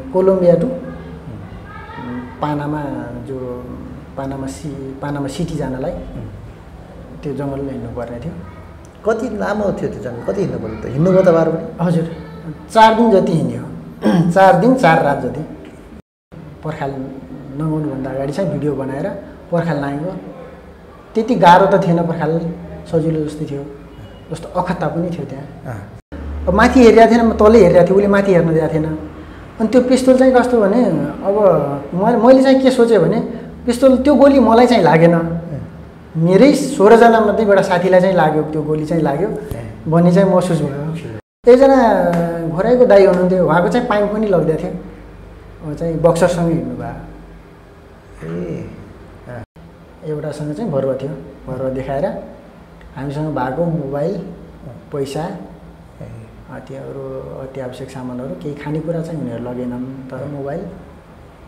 Colombia to पानामा जो पानामा सि पानामा city जानलाई त्यो जङ्गलमा हिँड्नुपर्ने थियो। कति लामो थियो त्यो जङ्गल? कति हिँड्नु पऱ्यो त? हिँड्नुभयो तपाईँहरू पनि हजुर। चार दिन जति हिँड्यो। चार दिन चार रात जति। पर्खाल नगाउनुभन्दा अगाडि चाहिँ भिडियो बनाएर पर्खाल नागेको त्यति गाह्रो त थिएन पर्खाल सजिलो जस्तै थियो। जस्तो अखत्ता पनि थियो त्यहाँ। अब माथि हेरिरहेको थिएन म तलै हेरिरहेको थिएँ उसले माथि हेर्न दिएको थिएन। अनि त्यो पिस्तोल चाहिँ कस्तो भने अब मैले मैले चाहिँ के सोचेँ भने पिस्तोल त्यो गोली मलाई चाहिँ लागेन। मेरै सोह्रजना मध्येबाट साथीलाई चाहिँ लाग्यो त्यो गोली चाहिँ लाग्यो। भन्ने चाहिँ महसुस भयो एकजना घोराइको दाई हुनुहुन्थ्यो उहाँको चाहिँ पाइप पनि लगिदिएको थियो। उहाँ चाहिँ बक्सरसँगै हिँड्नु भयो। ए एउटासँग चाहिँ भरुवा थियो। भरुवा देखाएर हामीसँग भएको मोबाइल पैसा त्यो अरू अति आवश्यक सामानहरू केही खानेकुरा चाहिँ उनीहरू लगेनन् तर मोबाइल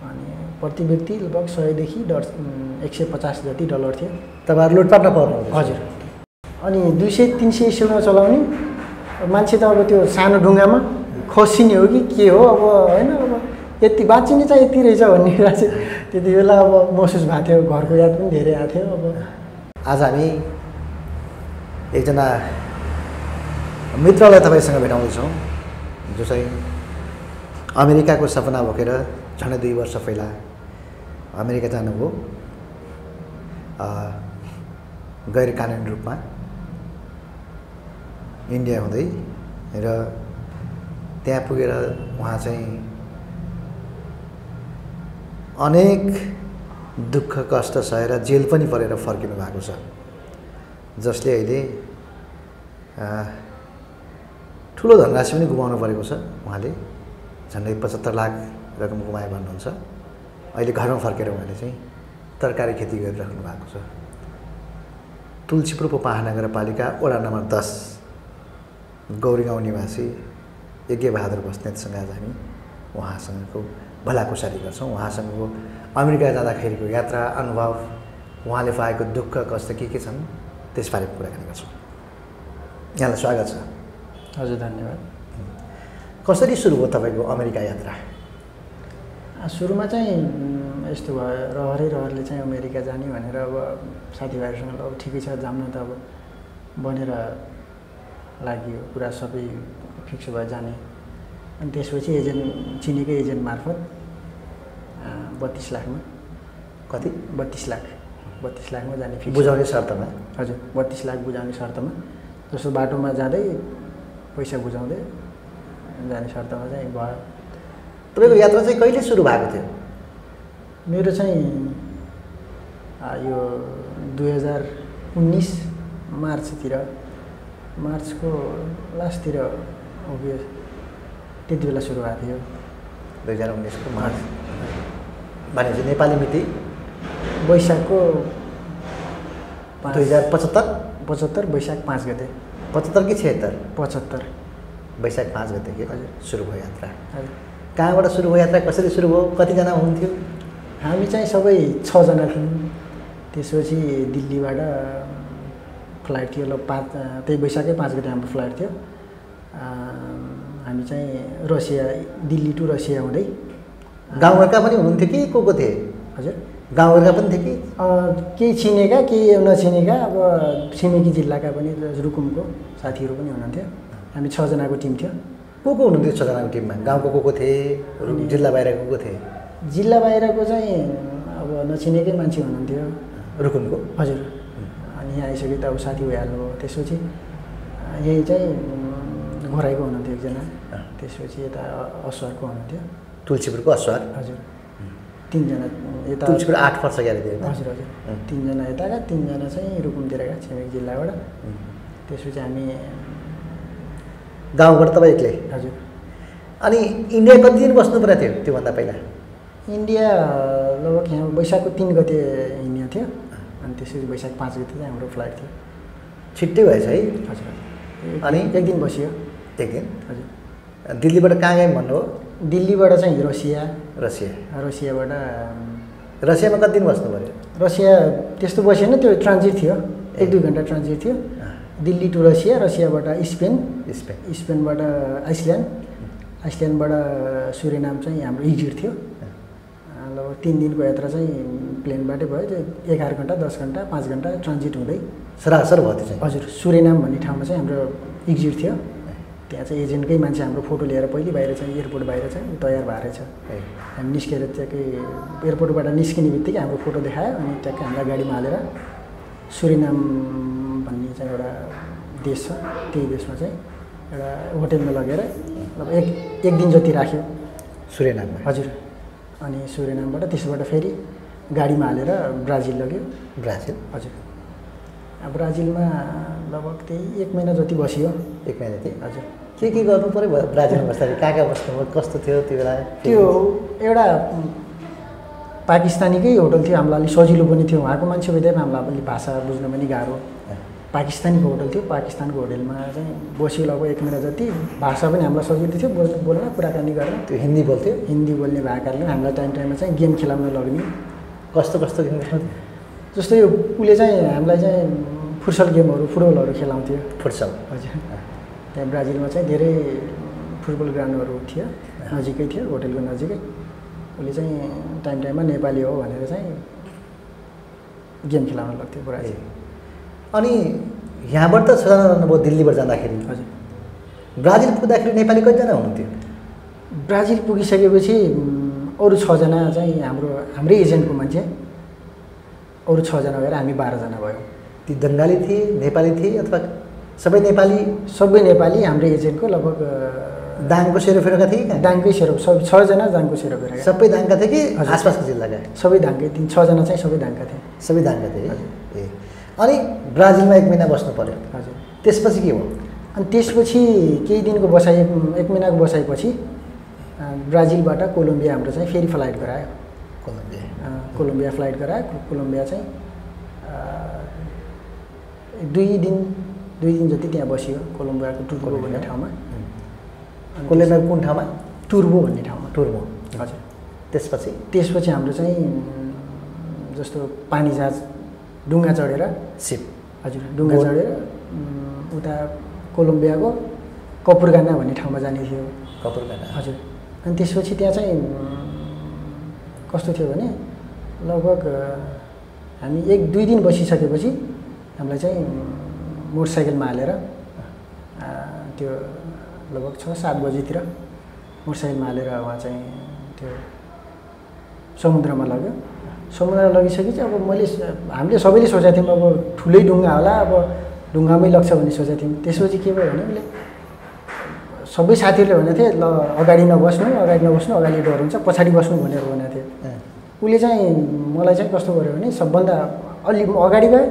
अनि प्रति व्यक्ति लगभग सयदेखि डर एक सय पचास जति डलर थियो। तपाईँहरू लुटपाट नपर्नु हजुर। अनि दुई सय तिन सय स्पिडमा चलाउने? मान्छे त अब त्यो सानो ढुङ्गामा खसिने हो कि के हो? अब होइन अब यति बाँचिने चाहिँ यति रहेछ भन्ने कुरा चाहिँ त्यति बेला अब महसुस भएको थियो। घरको याद पनि धेरै आएको थियो। अब आज हामी एकजना मित्रलाई तपाईँसँग भेटाउँदैछौँ। जो चाहिँ अमेरिकाको सपना बोकेर झन्डै दुई वर्ष पहिला अमेरिका जानुभयो गैर कानुनी रूपमा इन्डिया हुँदै र त्यहाँ पुगेर उहाँ चाहिँ अनेक दुःख कष्ट सहेर जेल पनि परेर फर्किनु भएको छ। जसले अहिले ठुलो धनराशि पनि गुमाउनु परेको छ उहाँले। झन्डै पचहत्तर लाख रकम गुमाए भन्नुहुन्छ। अहिले घरमा फर्केर उहाँले चाहिँ तरकारी खेती गरिराख्नु भएको छ। तुलसीपुर पोपाहा नगरपालिका वडा नम्बर दस गौरी गाउँ निवासी यज्ञ बहादुर बस्नेतसँग आज हामी उहाँसँगको भलाकुसारी गर्छौँ। उहाँसँगको अमेरिका जाँदाखेरिको यात्रा अनुभव उहाँले पाएको दुःख कष्ट के के छन् त्यसबारे कुराकानी गर्छौँ। यहाँलाई स्वागत छ। हजुर धन्यवाद। कसरी सुरु भयो तपाईँको अमेरिका यात्रा? सुरुमा चाहिँ यस्तो भयो रहरै रहरले चाहिँ अमेरिका जाने भनेर अब साथीभाइहरूसँग अब ठिकै छ जाऊँ न त अब बनेर लाग्यो कुरा सबै फिक्स भयो जाने। अनि त्यसपछि एजेन्ट चिनेकै एजेन्ट मार्फत बत्तिस लाखमा। कति? बत्तिस लाख। बत्तिस लाखमा जाने फिक्स। बुझाउने शर्तमा? हजुर बत्तिस लाख बुझाउने शर्तमा। जस्तो बाटोमा जाँदै पैसा बुझाउँदै जाने शर्तमा चाहिँ भयो। तपाईँको यात्रा चाहिँ कहिले सुरु भएको थियो? मेरो चाहिँ यो दुई हजार उन्नाइस मार्चतिर मार्चको लास्टतिर अभियस त्यति बेला सुरु भएको थियो। दुई हजार उन्नाइसको मार्च। भनेपछि नेपाली मिति? वैशाखको दुई हजार पचहत्तर? पचहत्तर वैशाख पाँच गते। पचहत्तर कि छिहत्तर? पचहत्तर। वैशाख पाँच गते कि हजुर। सुरु भयो यात्रा। हजुर। कहाँबाट सुरु भयो यात्रा? कसरी सुरु भयो? कतिजना हुनुहुन्थ्यो हामी चाहिँ सबै छजना थियौँ। त्यसपछि दिल्लीबाट फ्लाइट थियो ल पाँच त्यही वैशाखै पाँच गते हाम्रो फ्लाइट थियो। हामी चाहिँ रसिया दिल्ली टु रसिया हुँदै। गाउँघरका पनि हुनुहुन्थ्यो कि को को थिए? हजुर। गाउँघरका पनि थिए कि? केही चिनेका केही नचिनेका अब छिमेकी जिल्लाका पनि रुकुमको साथीहरू पनि हुनुहुन्थ्यो। हामी छजनाको टिम थियो। को को हुनुहुन्थ्यो छजनाको टिममा? गाउँको को को थिए? जिल्ला बाहिरको को थिए? जिल्ला बाहिरको चाहिँ अब नचिनेकै मान्छे हुनुहुन्थ्यो। रुकुमको? हजुर। अनि यहाँ आइसक्यो त अब साथी भइहाल्नु त्यसपछि यही चाहिँ उम्, घोराइको हुनुहुन्थ्यो एकजना। त्यसपछि यता अ- असरको हुनुहुन्थ्यो। तुलसीपुरको असुवार हजुर। तिनजना यता आठ वर्ष थियो हजुर हजुर। तिनजना यताका तिनजना चाहिँ रुकुमतिरका छिमेकी जिल्लाबाट। त्यसपछि हामी गाउँबाट तपाईँ एक्लै? हजुर। अनि इन्डिया कति दिन बस्नु परेको थियो त्योभन्दा पहिला? इन्डिया लगभग यहाँ वैशाखको तिन गते हिँड्ने थियो। अनि त्यसपछि वैशाख पाँच गते चाहिँ हाम्रो फ्लाइट थियो। छिट्टै भएछ है? हजुर हजुर। अनि? एक दिन बसियो। एक दिन। हजुर। दिल्लीबाट कहाँ गयौँ भन्नु हो? दिल्लीबाट चाहिँ रसिया। रसिया। रसियाबाट रसियामा कति दिन बस्नु पऱ्यो रसिया त्यस्तो बसेन त्यो ट्रान्जिट थियो। एक दुई घन्टा ट्रान्जिट थियो। दिल्ली टु रसिया रसियाबाट स्पेन। स्पेन। स्पेनबाट आइसल्यान्ड। आइसल्यान्डबाट सुरेनाम चाहिँ हाम्रो इजिट थियो। लगभग तिन दिनको यात्रा चाहिँ प्लेनबाटै भयो। त्यो एघार घन्टा दस घन्टा पाँच घन्टा ट्रान्जिट हुँदै। सरासर भयो त्यो चाहिँ। हजुर सुरेनाम भन्ने ठाउँमा चाहिँ हाम्रो इक्जिट थियो। त्यहाँ चाहिँ एजेन्टकै मान्छे हाम्रो फोटो लिएर पहिले बाहिर चाहिँ एयरपोर्ट बाहिर चाहिँ तयार भएर छ हामी निस्केर ट्याक्कै एयरपोर्टबाट निस्किने बित्तिकै हाम्रो फोटो देखायो अनि ट्याक्कै हामीलाई गाडीमा हालेर सुरिनाम भन्ने चाहिँ एउटा देश छ त्यही देशमा चाहिँ एउटा होटेलमा लगेर अब एक एक दिन जति राख्यो। सुरेनाममा? हजुर। अनि सुरिनामबाट त्यसबाट फेरि गाडीमा हालेर ब्राजिल लग्यो। ब्राजिल? हजुर। ब्राजिलमा लगभग त्यही एक महिना जति बसियो एक महिना थियो हजुर। के के गर्नु पऱ्यो भयो ब्राजिलमा बस्दाखेरि? कहाँ कहाँ बस्नुभयो कस्तो थियो त्यो बेला? त्यो एउटा पाकिस्तानीकै होटल थियो हामीलाई अलिक सजिलो पनि थियो। उहाँको मान्छे हुँदैन हामीलाई अलिक भाषा बुझ्न पनि गाह्रो। पाकिस्तानीको होटल थियो। पाकिस्तानको होटलमा चाहिँ बसियो लगभग एक महिना जति। भाषा पनि हामीलाई सजिलो थियो। बोल्न बोल्न कुराकानी गर्न। त्यो हिन्दी बोल्थ्यो? हिन्दी बोल्ने भएको कारणले हामीलाई टाइम टाइममा चाहिँ गेम खेलाउन लग्ने। कस्तो कस्तो गेम जस्तो यो उसले चाहिँ हामीलाई चाहिँ फुटसल गेमहरू फुटबलहरू खेलाउँथ्यो। फुटसल। हजुर। त्यहाँ ब्राजिलमा चाहिँ धेरै फुटबल ग्राउन्डहरू थियो नजिकै थियो होटेलको नजिकै। उसले चाहिँ टाइम टाइममा नेपाली हो भनेर चाहिँ गेम खेलाउन लाग्थ्यो ब्राजिल। अनि यहाँबाट त छजना रहनुभयो दिल्लीबाट जाँदाखेरि हजुर। ब्राजिल पुग्दाखेरि नेपाली कतिजना हुनुहुन्थ्यो? ब्राजिल पुगिसकेपछि अरू छजना चाहिँ हाम्रो हाम्रै एजेन्टको मान्छे। अरू छजना भएर हामी बाह्रजना भयौँ। ती बङ्गाली थिए नेपाली थिए अथवा सबै नेपाली सबै नेपाली हाम्रै एजेन्टको लगभग दाङको सेरोफेरोका थिए? दाङकै सेरो सब छजना दाङको सेरोफेरा सबै दाङका थिए कि। आसपासको जिल्लाका? सबै दाङकै तिन छजना चाहिँ सबै दाङका थिए। सबै दाङका थिए। ए। अनि ब्राजिलमा एक महिना बस्नु पऱ्यो हजुर। त्यसपछि के भयो अनि त्यसपछि केही दिनको बसाइ एक महिनाको बसाइपछि ब्राजिलबाट कोलम्बिया हाम्रो चाहिँ फेरि फ्लाइट गरायो। कोलम्बिया। कोलम्बिया फ्लाइट गरायो। कोलम्बिया चाहिँ दुई दिन दुई दिन जति त्यहाँ बसियो कोलम्बियाको टुर्बो भन्ने। ठाउँमा। अनि कोलम्बिया कुन ठाउँमा? टुर्बो भन्ने ठाउँमा। टुर्मो हजुर। त्यसपछि त्यसपछि हाम्रो चाहिँ जस्तो पानी जहाज डुङ्गा चढेर सिप। हजुर डुङ्गा। चढेर उता कोलम्बियाको कपुरगाना भन्ने ठाउँमा जाने थियो। कपुरकाटा हजुर। अनि त्यसपछि त्यहाँ चाहिँ कस्तो थियो भने लगभग हामी एक दुई दिन बसिसकेपछि हामीलाई चाहिँ मोटरसाइकलमा हालेर त्यो लगभग छ सात बजीतिर मोटरसाइकलमा हालेर उहाँ चाहिँ त्यो समुद्रमा लग्यो। समुद्रमा लगिसकेपछि अब मैले हामीले सबैले सोचेको थियौँ अब ठुलै डुङ्गा होला अब ढुङ्गामै लग्छ भन्ने सोचेको थियौँ। त्यसपछि के भयो भने उसले सबै साथीहरूले भनेको थिए ल अगाडि नबस्नु अगाडि नबस्नु अगाडि डर हुन्छ पछाडि बस्नु भनेर भनेको थियो उसले चाहिँ मलाई चाहिँ कस्तो गर्यो भने सबभन्दा अलि अगाडि गएँ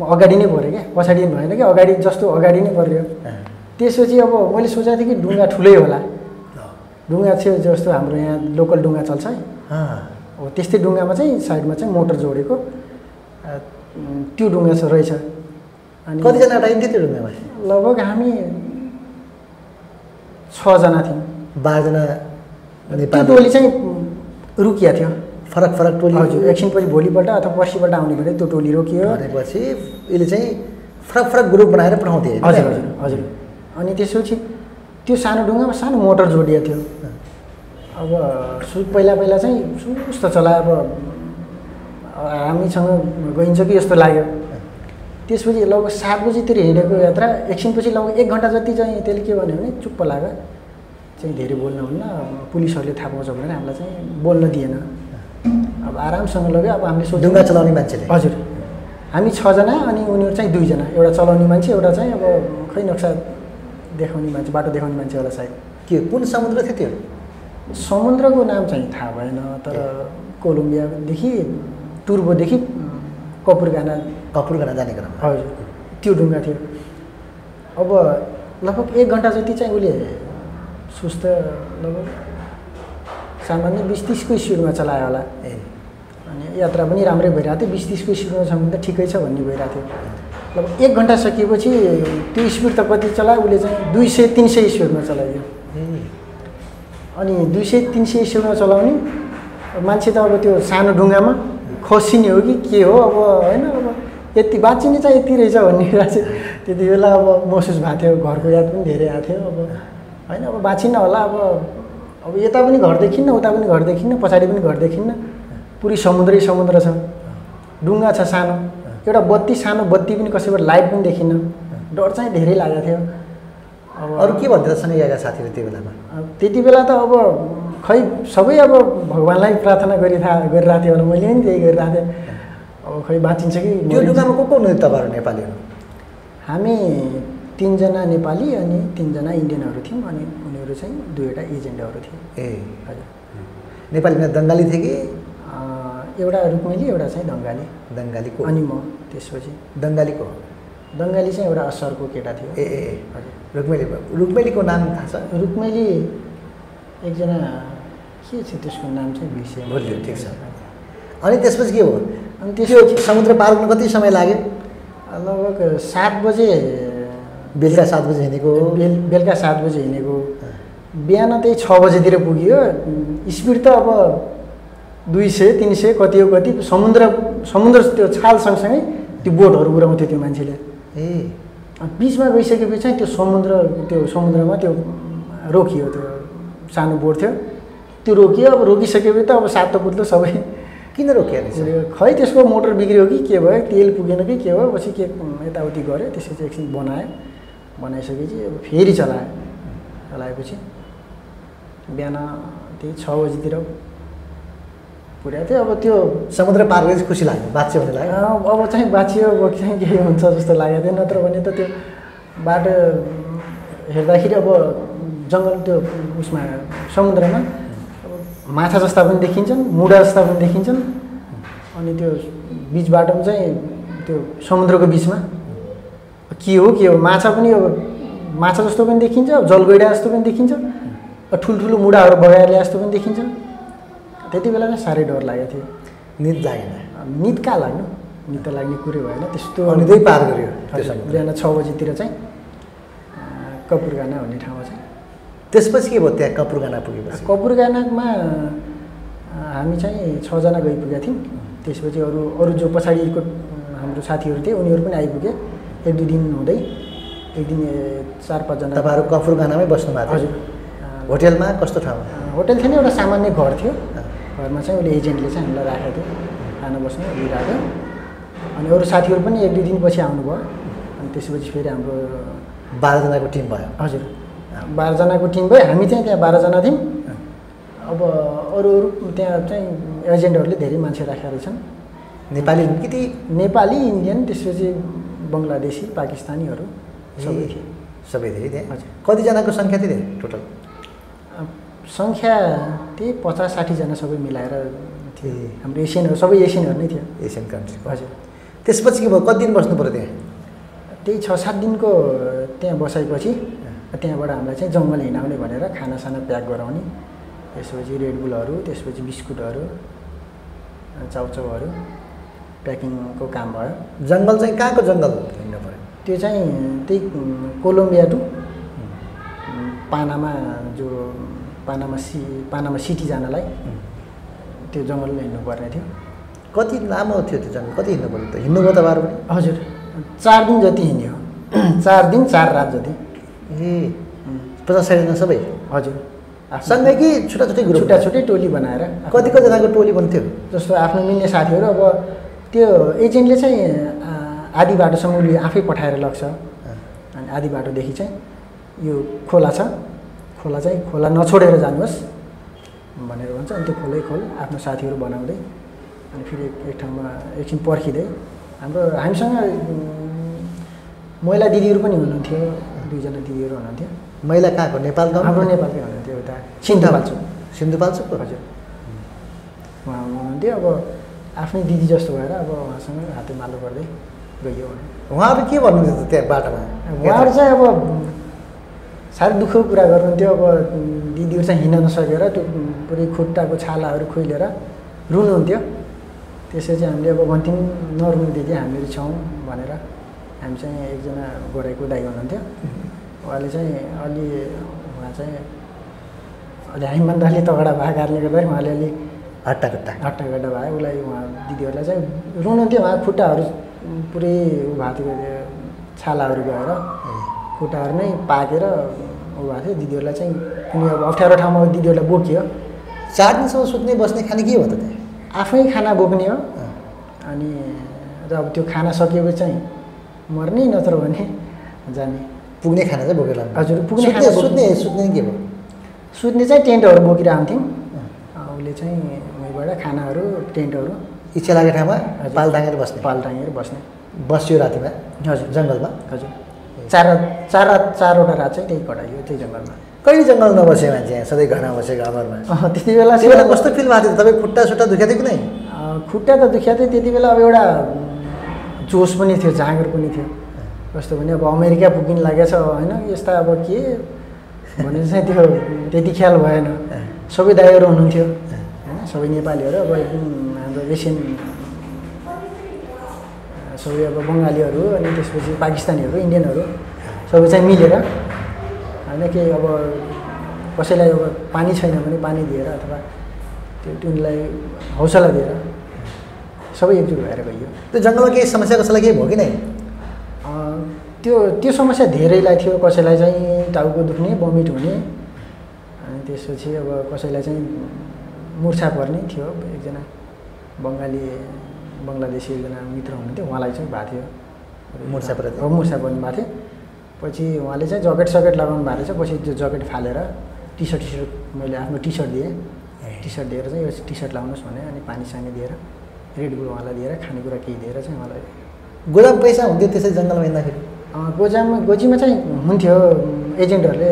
अगाडि नै पऱ्यो क्या पछाडि भएन कि अगाडि जस्तो अगाडि नै पऱ्यो त्यसपछि अब मैले सोचेको थिएँ कि डुङ्गा ठुलै होला। डुङ्गा थियो जस्तो हाम्रो यहाँ लोकल डुङ्गा चल्छ है। हो त्यस्तै डुङ्गामा चाहिँ साइडमा चाहिँ मोटर जोडेको त्यो डुङ्गा चाहिँ रहेछ। अनि कतिजना अटाइन्थ्यो त्यो ढुङ्गामा लगभग हामी छजना थियौँ। बाह्रजना त्यो टोली चाहिँ रोकिया थियो। फरक फरक टोली हजुर एकछिनपछि भोलिपल्ट अथवा पर्सिपल्ट आउने भने त्यो टोली रोकियो। भनेपछि यसले चाहिँ फरक फरक ग्रुप बनाएर पठाउँथे? हजुर हजुर हजुर। अनि त्यसपछि त्यो सानो डुङ्गामा सानो मोटर जोडिएको थियो। अब सु पहिला पहिला चाहिँ सुस्त चलायो। अब हामीसँग गइन्छ कि जस्तो लाग्यो। त्यसपछि लगभग सात बजीतिर हिँडेको यात्रा एकछिनपछि लगभग एक घन्टा जति चाहिँ त्यसले के भन्यो भने चुप्प लाग्यो। चाहिँ धेरै बोल्न हुन्न अब पुलिसहरूले थाहा पाउँछ भनेर हामीलाई चाहिँ बोल्न दिएन। अब आरामसँग लग्यो अब हामीले सोच्यौँ- डुङ्गा चलाउने मान्छेले। हजुर। हामी छजना अनि उनीहरू चाहिँ दुईजना। एउटा चलाउने मान्छे एउटा चाहिँ अब खै नक्सा देखाउने मान्छे बाटो देखाउने मान्छे होला सायद। के कुन समुद्र थियो त्यो? समुद्रको नाम चाहिँ थाहा भएन तर कोलम्बियादेखि टुर्बोदेखि कपुरगाना कपुरखाना जाने क्रममा। हजुर। त्यो डुङ्गा थियो। अब लगभग एक घन्टा जति चाहिँ उसले सुस्त लगभग सामान्य बिस तिसको स्पिडमा चलायो होला। ए। यात्रा पनि राम्रै भइरहेको थियो। बिस तिसको स्पिडमा छ भने त ठिकै छ भन्ने भइरहेको थियो। लगभग एक घन्टा सकिएपछि त्यो स्पिड त कति चलायो उसले चाहिँ दुई सय तिन सय स्पिडमा चलाइदियो। अनि दुई सय तिन सय स्पिडमा चलाउने। मान्छे त अब त्यो सानो ढुङ्गामा खसिने हो कि के हो अब होइन अब यति बाँचिने चाहिँ यति रहेछ भन्ने कुरा चाहिँ त्यति बेला अब महसुस भएको थियो। घरको याद पनि धेरै आएको थियो अब। होइन अब बाँचिन्न होला अब। अब यता पनि घर देखिन्न उता पनि घर देखिन्न पछाडि पनि घर देखिन्न पुरै समुद्रै समुद्र छ। डुङ्गा छ सानो। एउटा बत्ती सानो बत्ती पनि कसैबाट लाइट पनि देखिन्न। डर चाहिँ धेरै लागेको थियो। अब अरू के सँगै गएका साथीहरू त्यो बेलामा? त्यति बेला त अब खै सबै अब भगवान्लाई प्रार्थना गरिरह गरिरहेको थियो होला। मैले पनि त्यही गरिरहेको थिएँ। अब खै बाँचिन्छ कि त्यो। डुङ्गामा को को हुनुहुन्थ्यो तपाईँहरू नेपालीहरू? हामी तिनजना नेपाली अनि तिनजना इन्डियनहरू थियौँ अनि उनीहरू चाहिँ दुईवटा एजेन्टहरू थिए। ए। हजुर। नेपालीमा दङ्गाली थिए कि एउटा रुक्मेली एउटा चाहिँ दङ्गाली। दङ्गालीको। अनि म त्यसपछि। दङ्गालीको। दङ्गाली चाहिँ एउटा असरको केटा थियो। ए ए हजुर। रुक्मेली रुक्मेलीको नाम थाहा छ? रुक्मेली एकजना के छ त्यसको नाम चाहिँ बिर्सेँ भुलियो, ठिक छ। अनि त्यसपछि के हो अनि त्यो समुद्र पार गर्नु कति समय लाग्यो? लगभग सात बजे। बेलुका सात बजी हिँडेको। बेल बेलुका सात बजे हिँडेको। बिहान त्यही छ बजेतिर पुग्यो। स्पिड त अब दुई सय तिन सय कति हो कति समुद्र समुद्र त्यो छाल सँगसँगै त्यो बोटहरू उडाउँथ्यो त्यो मान्छेले। ए। बिचमा गइसकेपछि चाहिँ त्यो समुद्र त्यो समुद्रमा त्यो रोकियो त्यो सानो बोट थियो। त्यो रोकियो अब रोकिसकेपछि त अब सातो पुत्लो सबै किन रोकियो खै त्यसको मोटर बिग्रियो कि के भयो तेल पुगेन कि के भयो पछि के यताउति गऱ्यो त्यसपछि एकछिन बनायो बनाइसकेपछि अब फेरि चलायो। चलाएपछि बिहान त्यही छ बजीतिर पुर्याएको थियो। अब त्यो समुद्र पार गरेपछि खुसी लाग्यो बाँच्यो भन्ने लाग्यो। अब चाहिँ बाँचियो अब चाहिँ केही हुन्छ जस्तो लागेको थियो नत्र भने त त्यो बाटो हेर्दाखेरि अब जङ्गल त्यो उसमा समुद्रमा माछा जस्ता पनि देखिन्छन् मुढा जस्ता पनि देखिन्छन्। अनि त्यो बिच बाटोमा चाहिँ त्यो समुद्रको बिचमा। के हो के हो? माछा पनि अब माछा जस्तो पनि देखिन्छ जलगैडा जस्तो पनि देखिन्छ ठुल्ठुलो मुढाहरू बगाएर ल्याए जस्तो पनि देखिन्छ। त्यति बेला चाहिँ साह्रै डर लागेको थियो। निद लागेन। निद कहाँ लाग्नु? निद त लाग्ने कुरो भएन। त्यस्तो अनिदै पार समुद्र बिहान छ बजीतिर चाहिँ कपुरगाना भन्ने ठाउँमा चाहिँ। त्यसपछि के भयो? त्यहाँ कपुरगाना पुगेपछि? कपुरगानामा हामी चाहिँ छजना गइपुगेका थियौँ। त्यसपछि अरू अरू जो पछाडिको हाम्रो साथीहरू थिए उनीहरू पनि आइपुगे। एक दुई दिन हुँदै एक दिन चार पाँचजना तपाईँहरू कपुरगानामै बस्नु भएको हजुर। थियो होटेलमा कस्तो ठाउँमा? अँ, होटल थिएन एउटा सामान्य घर थियो। घरमा चाहिँ उसले एजेन्टले चाहिँ हामीलाई राखेको थियो। खाना बस्नु दिइरहेको अनि अरू साथीहरू पनि एक दुई दिनपछि आउनुभयो। अनि त्यसपछि फेरि हाम्रो बाह्रजनाको टिम भयो। हजुर। बाह्रजनाको टिम भयो। हामी चाहिँ त्यहाँ बाह्रजना थियौँ। अब अरू अरू त्यहाँ चाहिँ एजेन्टहरूले धेरै मान्छे राखेका रहेछन्। नेपाली कि ती? नेपाली इन्डियन त्यसपछि बङ्गलादेशी पाकिस्तानीहरू सबै थिए। सबै थिए। त्यहाँ हजुर। कतिजनाको सङ्ख्या थियो त्यहाँ टोटल? सङ्ख्या त्यही पचास साठीजना सबै मिलाएर थियो। ए। हाम्रो एसियनहरू सबै एसियनहरू नै थियो। एसियन कन्ट्रीको हजुर। त्यसपछि के भयो? कति दिन बस्नु पऱ्यो त्यहाँ? त्यही छ सात दिनको त्यहाँ बसाएपछि त्यहाँबाट हामीलाई चाहिँ जङ्गल हिँडाउने भनेर खानासाना प्याक गराउने त्यसपछि रेडबुलहरू त्यसपछि बिस्कुटहरू चाउचाउहरू प्याकिङको काम भयो। जङ्गल चाहिँ कहाँको जङ्गल हिँड्नु पऱ्यो? त्यो चाहिँ त्यही कोलम्बिया टु पानामा जो पानामा सि पानामा सिटी जानलाई त्यो जङ्गलमा हिँड्नुपर्ने थियो। कति लामो थियो त्यो जङ्गल? कति हिँड्नु पऱ्यो त? हिँड्नुभयो तपाईँहरू पनि हजुर। चार दिन जति हिँड्यो। चार दिन चार रात जति। ए। पचास साठीजना सबै? हजुर। सँगै कि छुट्टा छुट्टै ग्रुप? छुट्टा छुट्टै टोली बनाएर कति कतिजनाको टोली बन्थ्यो? जस्तो आफ्नो मिल्ने साथीहरू अब त्यो एजेन्टले चाहिँ आधी बाटोसम्म उसले आफै पठाएर लग्छ। अनि आधी बाटोदेखि चाहिँ यो खोला छ। खोला चाहिँ खोला नछोडेर जानुहोस् भनेर भन्छ। अनि त्यो खोलै खोल आफ्नो साथीहरू बनाउँदै अनि फेरि एक- एक ठाउँमा एकछिन पर्खिँदै। हाम्रो हामीसँग महिला दिदीहरू पनि हुनुहुन्थ्यो। दुईजना दिदीहरू हुनुहुन्थ्यो। महिला कहाँको? नेपाल हाम्रो नेपालकै हुनुहुन्थ्यो उता सिन्धुपाल्चोक सिन्धुपाल्चोकको? हजुर। उहाँ हुनुहुन्थ्यो। अब आफ्नै दिदी जस्तो भएर अब उहाँसँग हाते मालो गर्दै गइयो। उहाँहरू के भन्नुहुन्थ्यो त त्यहाँ बाटोमा? उहाँहरू चाहिँ अब साह्रै दुःखको कुरा गर्नुहुन्थ्यो। अब दिदीहरू चाहिँ हिँड्न नसकेर त्यो पुरै खुट्टाको छालाहरू खोइलेर रुनुहुन्थ्यो। त्यसपछि हामीले अब भन्थ्यौँ नरुनु दिदी हामीहरू छौँ भनेर। हामी चाहिँ एकजना गोराइको दाइ हुनुहुन्थ्यो उहाँले चाहिँ अलि उहाँ चाहिँ अलि हामीभन्दा अलि तगडा भएको कारणले गर्दा उहाँले अलि हट्टाकट्टा हट्टागड्डा भयो उसलाई उहाँ दिदीहरूलाई चाहिँ रुनुहुन्थ्यो। उहाँ खुट्टाहरू पुरै उ भएको थियो छालाहरू गएर। खुट्टाहरू नै पाकेर ऊ भएको थियो। दिदीहरूलाई चाहिँ कुनै अब अप्ठ्यारो ठाउँमा दिदीहरूलाई बोकियो। चार दिनसम्म सुत्ने बस्ने खाने के हो त त्यहाँ? आफै खाना बोक्ने हो। अनि र अब त्यो खाना सकिएपछि चाहिँ मर्ने नत्र भने जाने। पुग्ने खाना चाहिँ बोकेर हजुर, पुग्ने सुत्ने खाना। सुत्ने सुत्ने के भयो सुत्ने चाहिँ टेन्टहरू बोकिरहन्थ्यौँ। उसले चाहिँ उहीँबाट खानाहरू टेन्टहरू इच्छा लागेको ठाउँमा। पाल टाँगेर बस्ने। पाल टाँगेर बस्ने। बस्यो रातिमा हजुर। जङ्गलमा। हजुर। चार चार चारवटा रात चाहिँ त्यही कटाइयो त्यही जङ्गलमा। कहिले जङ्गल नबसे मान्छे? यहाँ सधैँ घरमा बसे घरमा त्यति बेला त्यो बेला कस्तो फिल भएको थियो? तपाईँ खुट्टा सुट्टा दुखेको थियो कि नै? खुट्टा त दुखिया थियो त्यति बेला अब एउटा जोस पनि थियो जाँगर पनि थियो। कस्तो भने अब अमेरिका पुगिन लागेको छ होइन? यस्ता अब के? भनेर चाहिँ त्यो त्यति ख्याल भएन। सबै दाइहरू हुनुहुन्थ्यो। होइन? सबै नेपालीहरू अब एकदम हाम्रो एसियन सबै अब बङ्गालीहरू अनि त्यसपछि पाकिस्तानीहरू इन्डियनहरू सबै चाहिँ मिलेर होइन केही अब कसैलाई अब पानी छैन भने पानी दिएर अथवा त्यो तिनीलाई हौसला दिएर सबै एकजुट भएर गइयो। त्यो जङ्गलमा केही समस्या कसैलाई केही भयो कि नै? त्यो त्यो समस्या धेरैलाई थियो। कसैलाई चाहिँ टाउको दुख्ने बमिट हुने अनि त्यसपछि अब कसैलाई चाहिँ मुर्छा पर्ने थियो। एकजना बङ्गाली बङ्गलादेशी एकजना मित्र हुनुहुन्थ्यो उहाँलाई चाहिँ भएको थियो। मुर्छा पर्नु भएको थियो। पछि उहाँले चाहिँ जकेट सकेट लगाउनु भएको रहेछ पछि त्यो जकेट फालेर टी सर्ट टी सर्ट मैले आफ्नो टी सर्ट दिएँ। टी सर्ट दिएर चाहिँ यो टी सर्ट लाउनुहोस् भने अनि पानी सानी दिएर रेड बुल उहाँलाई दिएर खानेकुरा केही दिएर चाहिँ उहाँलाई गोदाम पैसा हुन्थ्यो त्यसै जङ्गलमा हिँड्दाखेरि? अँ, गोजामा गोजीमा चाहिँ हुन्थ्यो। एजेन्टहरूले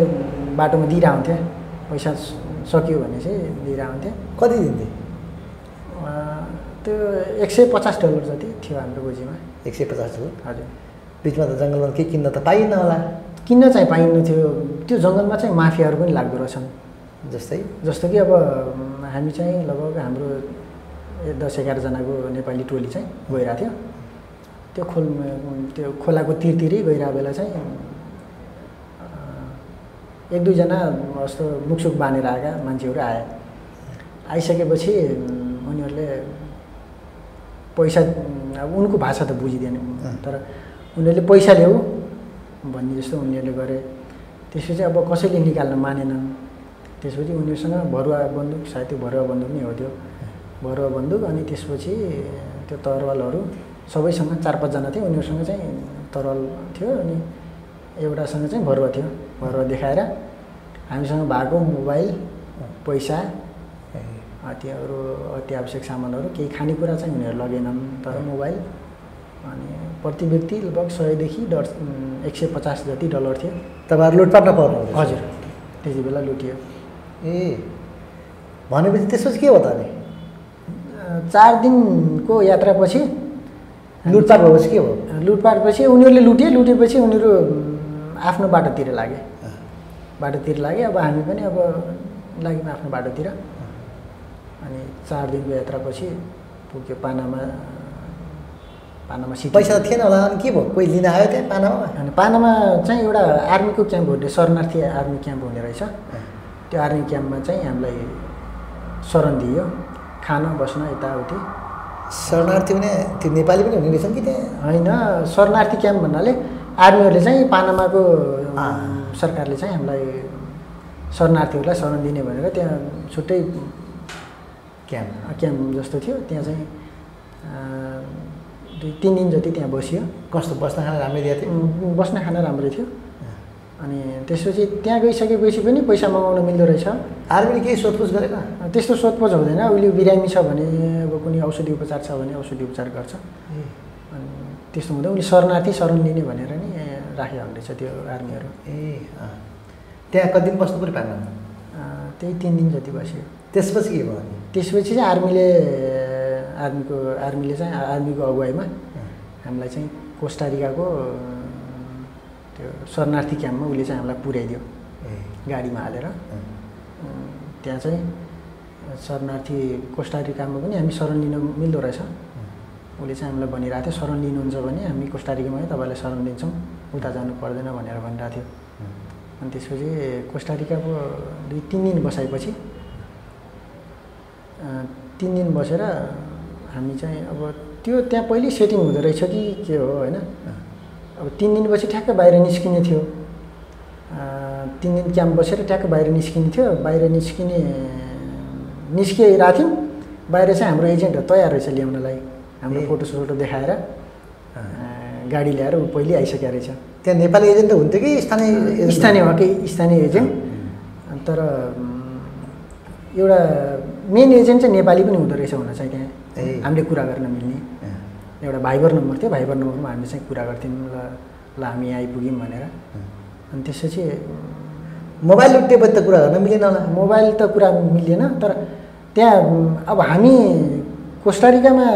बाटोमा दिइरहन्थ्यो पैसा सकियो भने चाहिँ दिइरहन्थ्यो कति दिन्थे? त्यो एक सय पचास डलर जति थियो हाम्रो गोजीमा। एक सय पचास हो हजुर। बिचमा त जङ्गलमा केही किन्न त पाइन्न होला। किन्न चाहिँ पाइन्नु थियो। त्यो जङ्गलमा चाहिँ माफियाहरू पनि लाग्दो रहेछन्। जस्तै? जस्तो कि अब हामी चाहिँ लगभग हाम्रो दस एघारजनाको नेपाली टोली चाहिँ गइरहेको थियो। त्यो खोल त्यो खोलाको तिरतिरै गइरहेको बेला चाहिँ एक दुईजना जस्तो मुखसुख बाँधेर आएका मान्छेहरू आए। आइसकेपछि उनीहरूले पैसा अब उनको भाषा त बुझिँदैन तर उनीहरूले पैसा ल्याऊ भन्ने जस्तो उनीहरूले गरे। त्यसपछि अब कसैले निकाल्न मानेनन् त्यसपछि उनीहरूसँग भरुवा बन्दुक सायद त्यो भरुवा बन्दुक नै हो त्यो। भरुवा बन्दुक अनि त्यसपछि त्यो तरवालहरू सबैसँग चार पाँचजना थियो उनीहरूसँग चाहिँ तरवाल थियो अनि एउटासँग चाहिँ भरुवा थियो। भरुवा देखाएर हामीसँग भएको मोबाइल पैसा त्यो अरू अति आवश्यक सामानहरू केही खानेकुरा चाहिँ उनीहरू लगेनन्। तर मोबाइल अनि प्रति व्यक्ति लगभग सयदेखि डर एक सय पचास जति डलर थियो। तपाईँहरू लुटपाट नपर्नु हुँदैछ। हजुर। त्यति बेला लुटियो। ए भनेपछि त्यसपछि के हो त अनि? चार दिनको यात्रापछि लुटपाट भएपछि के भयो? लुटपाटपछि उनीहरूले लुटे लुटेपछि उनीहरू आफ्नो बाटोतिर लागे। बाटोतिर लागे। अब हामी पनि अब लाग्यौँ आफ्नो बाटोतिर। अनि चार दिनको यात्रापछि पुग्यो पानामा पानामा सिटी। पैसा त थिएन होला। अनि के भयो? कोही लिन आयो त्यहाँ पानामा? अनि पानामा चाहिँ एउटा आर्मीको क्याम्प हुने शरणार्थी आर्मी क्याम्प हुने रहेछ। त्यो आर्मी क्याम्पमा चाहिँ हामीलाई शरण दियो। खान बस्न यताउति। शरणार्थी भने त्यो नेपाली पनि हुने रहेछन् कि त्यहाँ? होइन शरणार्थी क्याम्प भन्नाले आर्मीहरूले चाहिँ पानामाको। सरकारले चाहिँ हामीलाई शरणार्थीहरूलाई शरण दिने भनेर त्यहाँ छुट्टै क्याम्प क्याम्प जस्तो थियो। त्यहाँ चाहिँ दुई तिन दिन जति त्यहाँ बसियो। कस्तो बस्न खान राम्रै दिएको थियो? बस्न खान राम्रै थियो। अनि त्यसपछि त्यहाँ गइसकेपछि पनि पैसा मगाउन मिल्दो रहेछ। आर्मीले केही सोधपुछ गरेन? त्यस्तो सोधपोछ हुँदैन। उसले बिरामी छ भने अब कुनै औषधि उपचार छ भने औषधि उपचार गर्छ। अनि त्यस्तो हुँदा उसले शरणार्थी शरण लिने भनेर नि राखेको हुँदैछ त्यो आर्मीहरू। ए। त्यहाँ कति दिन बस्नु पऱ्यो अँ, त्यही तिन दिन जति बस्यो। त्यसपछि के भयो? त्यसपछि चाहिँ आर्मीले आर्मीको आर्मीले चाहिँ आर्मीको अगुवाईमा हामीलाई चाहिँ कोस्टारिकाको त्यो शरणार्थी क्याम्पमा उसले चाहिँ हामीलाई पुर्याइदियो गाडीमा हालेर। त्यहाँ चाहिँ शरणार्थी कोस्टारिकामा पनि हामी शरण लिन मिल्दो रहेछ। उसले चाहिँ हामीलाई भनिरहेको थियो शरण लिनुहुन्छ भने हामी कोस्टारिकामै तपाईँलाई शरण दिन्छौँ। उता जानु पर्दैन भनेर भनिरहेको थियो। अनि त्यसपछि कोस्टारिकाको दुई तिन दिन बसाएपछि तिन दिन बसेर हामी चाहिँ अब त्यो त्यहाँ पहिले सेटिङ हुँदो रहेछ कि के हो होइन? अब तिन दिनपछि ठ्याक्कै बाहिर निस्किने थियो। तिन दिन क्याम्प बसेर ट्याक्क बाहिर निस्किने थियो। बाहिर निस्किने निस्किरहेको थियौँ बाहिर चाहिँ हाम्रो एजेन्टहरू तयार रहेछ ल्याउनलाई हाम्रो ए। फोटो सोटो देखाएर गाडी ल्याएर ऊ पहिले आइसकेको रहेछ। त्यहाँ नेपाली एजेन्ट हुन्थ्यो कि स्थानीय स्थानीय हो कि स्थानीय एजेन्ट। तर एउटा मेन एजेन्ट चाहिँ नेपाली पनि हुँदो रहेछ हुन चाहिँ। त्यहाँ। हामीले कुरा गर्न मिल्ने। एउटा भाइबर नम्बर थियो भाइबर नम्बरमा हामीले चाहिँ कुरा गर्थ्यौँ। ल ल हामी आइपुग्यौँ भनेर। अनि त्यसपछि मोबाइल लुटेपछि त कुरा गर्न मिलेन होला। मोबाइल त कुरा मिलेन तर त्यहाँ अब हामी कोस्टारिकामा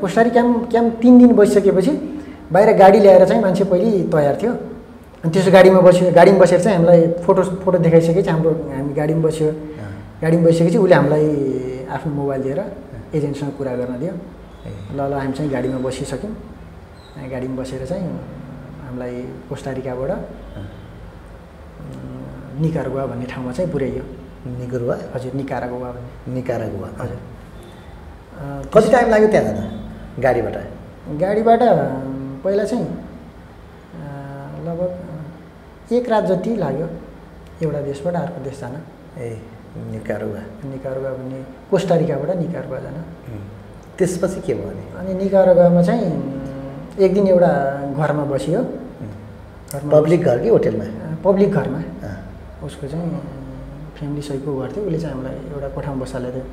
कोस्टारिकाम क्याम्प तिन दिन बसिसकेपछि बाहिर गाडी ल्याएर चाहिँ मान्छे पहिले तयार थियो। अनि त्यसो गाडीमा बस्यो गाडीमा बसेर चाहिँ हामीलाई फोटो फोटो देखाइसकेपछि हाम्रो हामी गाडीमा बस्यो। गाडीमा बसिसकेपछि उसले हामीलाई आफ्नो मोबाइल दिएर एजेन्टसँग कुरा गर्न दियो। ल ल हामी चाहिँ गाडीमा बसिसक्यौँ। गाडीमा बसेर चाहिँ हामीलाई कोस्टारिकाबाट। निकारगुवा भन्ने ठाउँमा चाहिँ पुर्याइयो। निगुरुवा हजुर निकारागुवा भन्ने। निकारागुवा। हजुर। कति टाइम लाग्यो त्यहाँ जाँदा गाडीबाट? गाडीबाट पहिला चाहिँ लगभग एक रात जति लाग्यो। एउटा देशबाट अर्को देश जान। ए। निकारुवा। निकारगुवा भन्ने कोस्टारिकाबाट निकारगुवा जान। त्यसपछि के भयो अनि अनि निकारगुवामा चाहिँ एक दिन एउटा घरमा बसियो। पब्लिक घर कि होटेलमा? पब्लिक घरमा। उसको चाहिँ फ्यामिली सहितको घर थियो। उसले चाहिँ हामीलाई एउटा कोठामा बसालेको थियो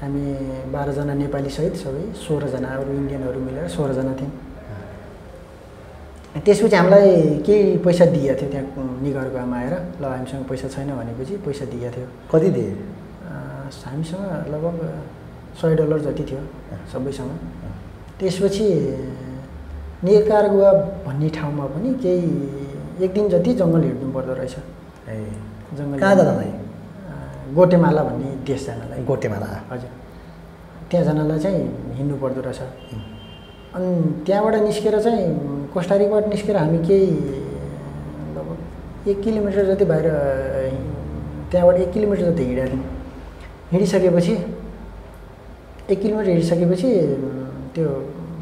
हामी बाह्रजना नेपाली सहित सबै सोह्रजना अरू इन्डियनहरू मिलेर सोह्रजना थियौँ। त्यसपछि हामीलाई केही पैसा दिएको थियो त्यहाँ निगरगाउँमा आएर ल हामीसँग पैसा छैन भनेपछि पैसा दिएको थियो। कति दिए? हामीसँग लगभग सय डलर जति थियो सबैसँग। त्यसपछि निकारगुवा भन्ने ठाउँमा पनि केही एक दिन जति जङ्गल हिँड्नु पर्दो रहेछ। ए जङ्गल कहाँ जानलाई गोटेमाला भन्ने देश जानलाई गोटेमाला। हजुर। त्यहाँ जानलाई चाहिँ हिँड्नु पर्दो रहेछ। अनि त्यहाँबाट निस्केर चाहिँ कोस्टारिकबाट निस्केर हामी केही लगभग एक किलोमिटर जति बाहिर त्यहाँबाट एक किलोमिटर जति थियौँ हिँडिसकेपछि एक किलोमिटर हिँडिसकेपछि त्यो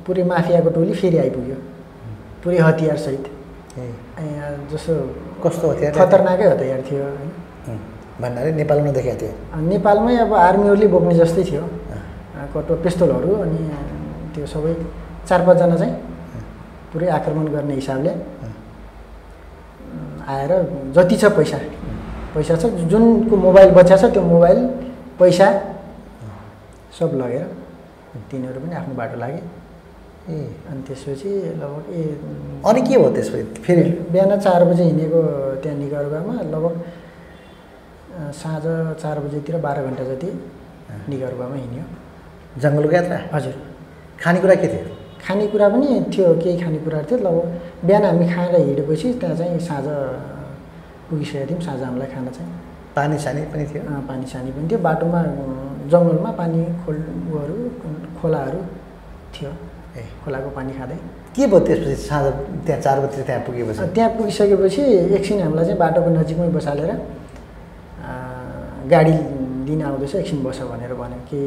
पुरै माफियाको टोली फेरि आइपुग्यो। पुरै हतियारसहित जस्तो कस्तो हतियार खतरनाकै हतियार थियो होइन। भन्नाले नेपालमा देखाएको अनि नेपालमै अब आर्मीहरूले बोक्ने जस्तै थियो। कटुवा पिस्तोलहरू अनि त्यो सबै। चार पाँचजना चाहिँ पुरै आक्रमण गर्ने हिसाबले आएर जति छ पैसा। पैसा छ जुनको मोबाइल बच्चा छ त्यो मोबाइल पैसा सब लगेर तिनीहरू पनि आफ्नो बाटो लागे। ए अनि त्यसपछि लगभग ए अनि के भयो त्यसपछि? फेरि? बिहान चार बजे हिँडेको त्यहाँ निगरगामा लगभग साँझ चार बजेतिर बाह्र घन्टा जति निगरगामा हिँड्यो। जङ्गलको यात्रा? हजुर। खानेकुरा के थियो? खानेकुरा पनि थियो केही खानेकुराहरू थियो लगभग बिहान हामी खाएर हिँडेपछि त्यहाँ चाहिँ साँझ पुगिसकेका थियौँ साँझ हामीलाई खाना चाहिँ। पानी सानी पनि थियो? पानी सानी पनि थियो। बाटोमा जङ्गलमा पानी खोल उहरू खोलाहरू थियो। ए। खोलाको पानी खाँदै। के भयो त्यसपछि? साँझ त्यहाँ चार बजीतिर त्यहाँ पुगेपछि? त्यहाँ पुगिसकेपछि एकछिन हामीलाई चाहिँ बाटोको नजिकमै बसालेर गाडी लिन आउँदैछ एकछिन बस भनेर भन्यो। कि?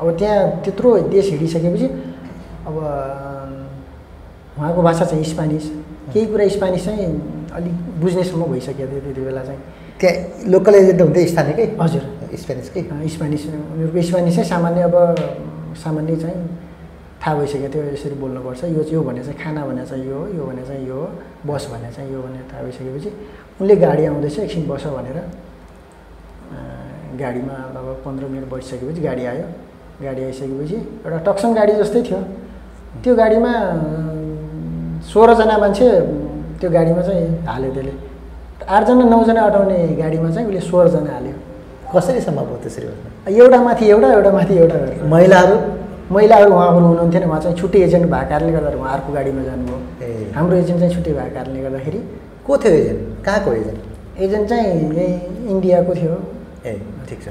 अब त्यहाँ त्यत्रो देश हिँडिसकेपछि अब उहाँको भाषा चाहिँ स्पेनिस। केही कुरा स्पेनिस चाहिँ अलिक बुझ्नेसम्म भइसकेको थियो त्यति बेला चाहिँ। त्यहाँ लोकल एजेन्ट हुन्थ्यो स्थानीयकै हजुर। स्पेनिसकै? स्पेनिस उनीहरूको स्पेनिस चाहिँ सामान्य अब सामान्य चाहिँ थाहा भइसकेको थियो यसरी बोल्नुपर्छ। यो यो भने चाहिँ खाना भने चाहिँ यो हो यो भने चाहिँ यो हो बस भने चाहिँ यो भनेर थाहा भइसकेपछि उनले गाडी आउँदैछ एकछिन बस भनेर। गाडीमा लगभग पन्ध्र मिनट बसिसकेपछि गाडी आयो। गाडी आइसकेपछि एउटा टक्सन गाडी जस्तै थियो। त्यो गाडीमा सोह्रजना मान्छे त्यो गाडीमा चाहिँ हाल्यो त्यसले। आठजना नौजना अटाउने गाडीमा चाहिँ उसले सोह्रजना हाल्यो। कसरी सम्भव भयो त्यसरी एउटा माथि एउटा एउटा माथि एउटा गरेर। महिलाहरू? महिलाहरू उहाँहरू हुनुहुन्थेन उहाँ चाहिँ छुट्टै एजेन्ट भएको कारणले गर्दा उहाँ अर्को गाडीमा जानुभयो। ए। हाम्रो एजेन्ट चाहिँ छुट्टै भएको कारणले गर्दाखेरि को थियो एजेन्ट? कहाँको एजेन्ट? एजेन्ट चाहिँ यही इन्डियाको थियो। ए ठिक छ।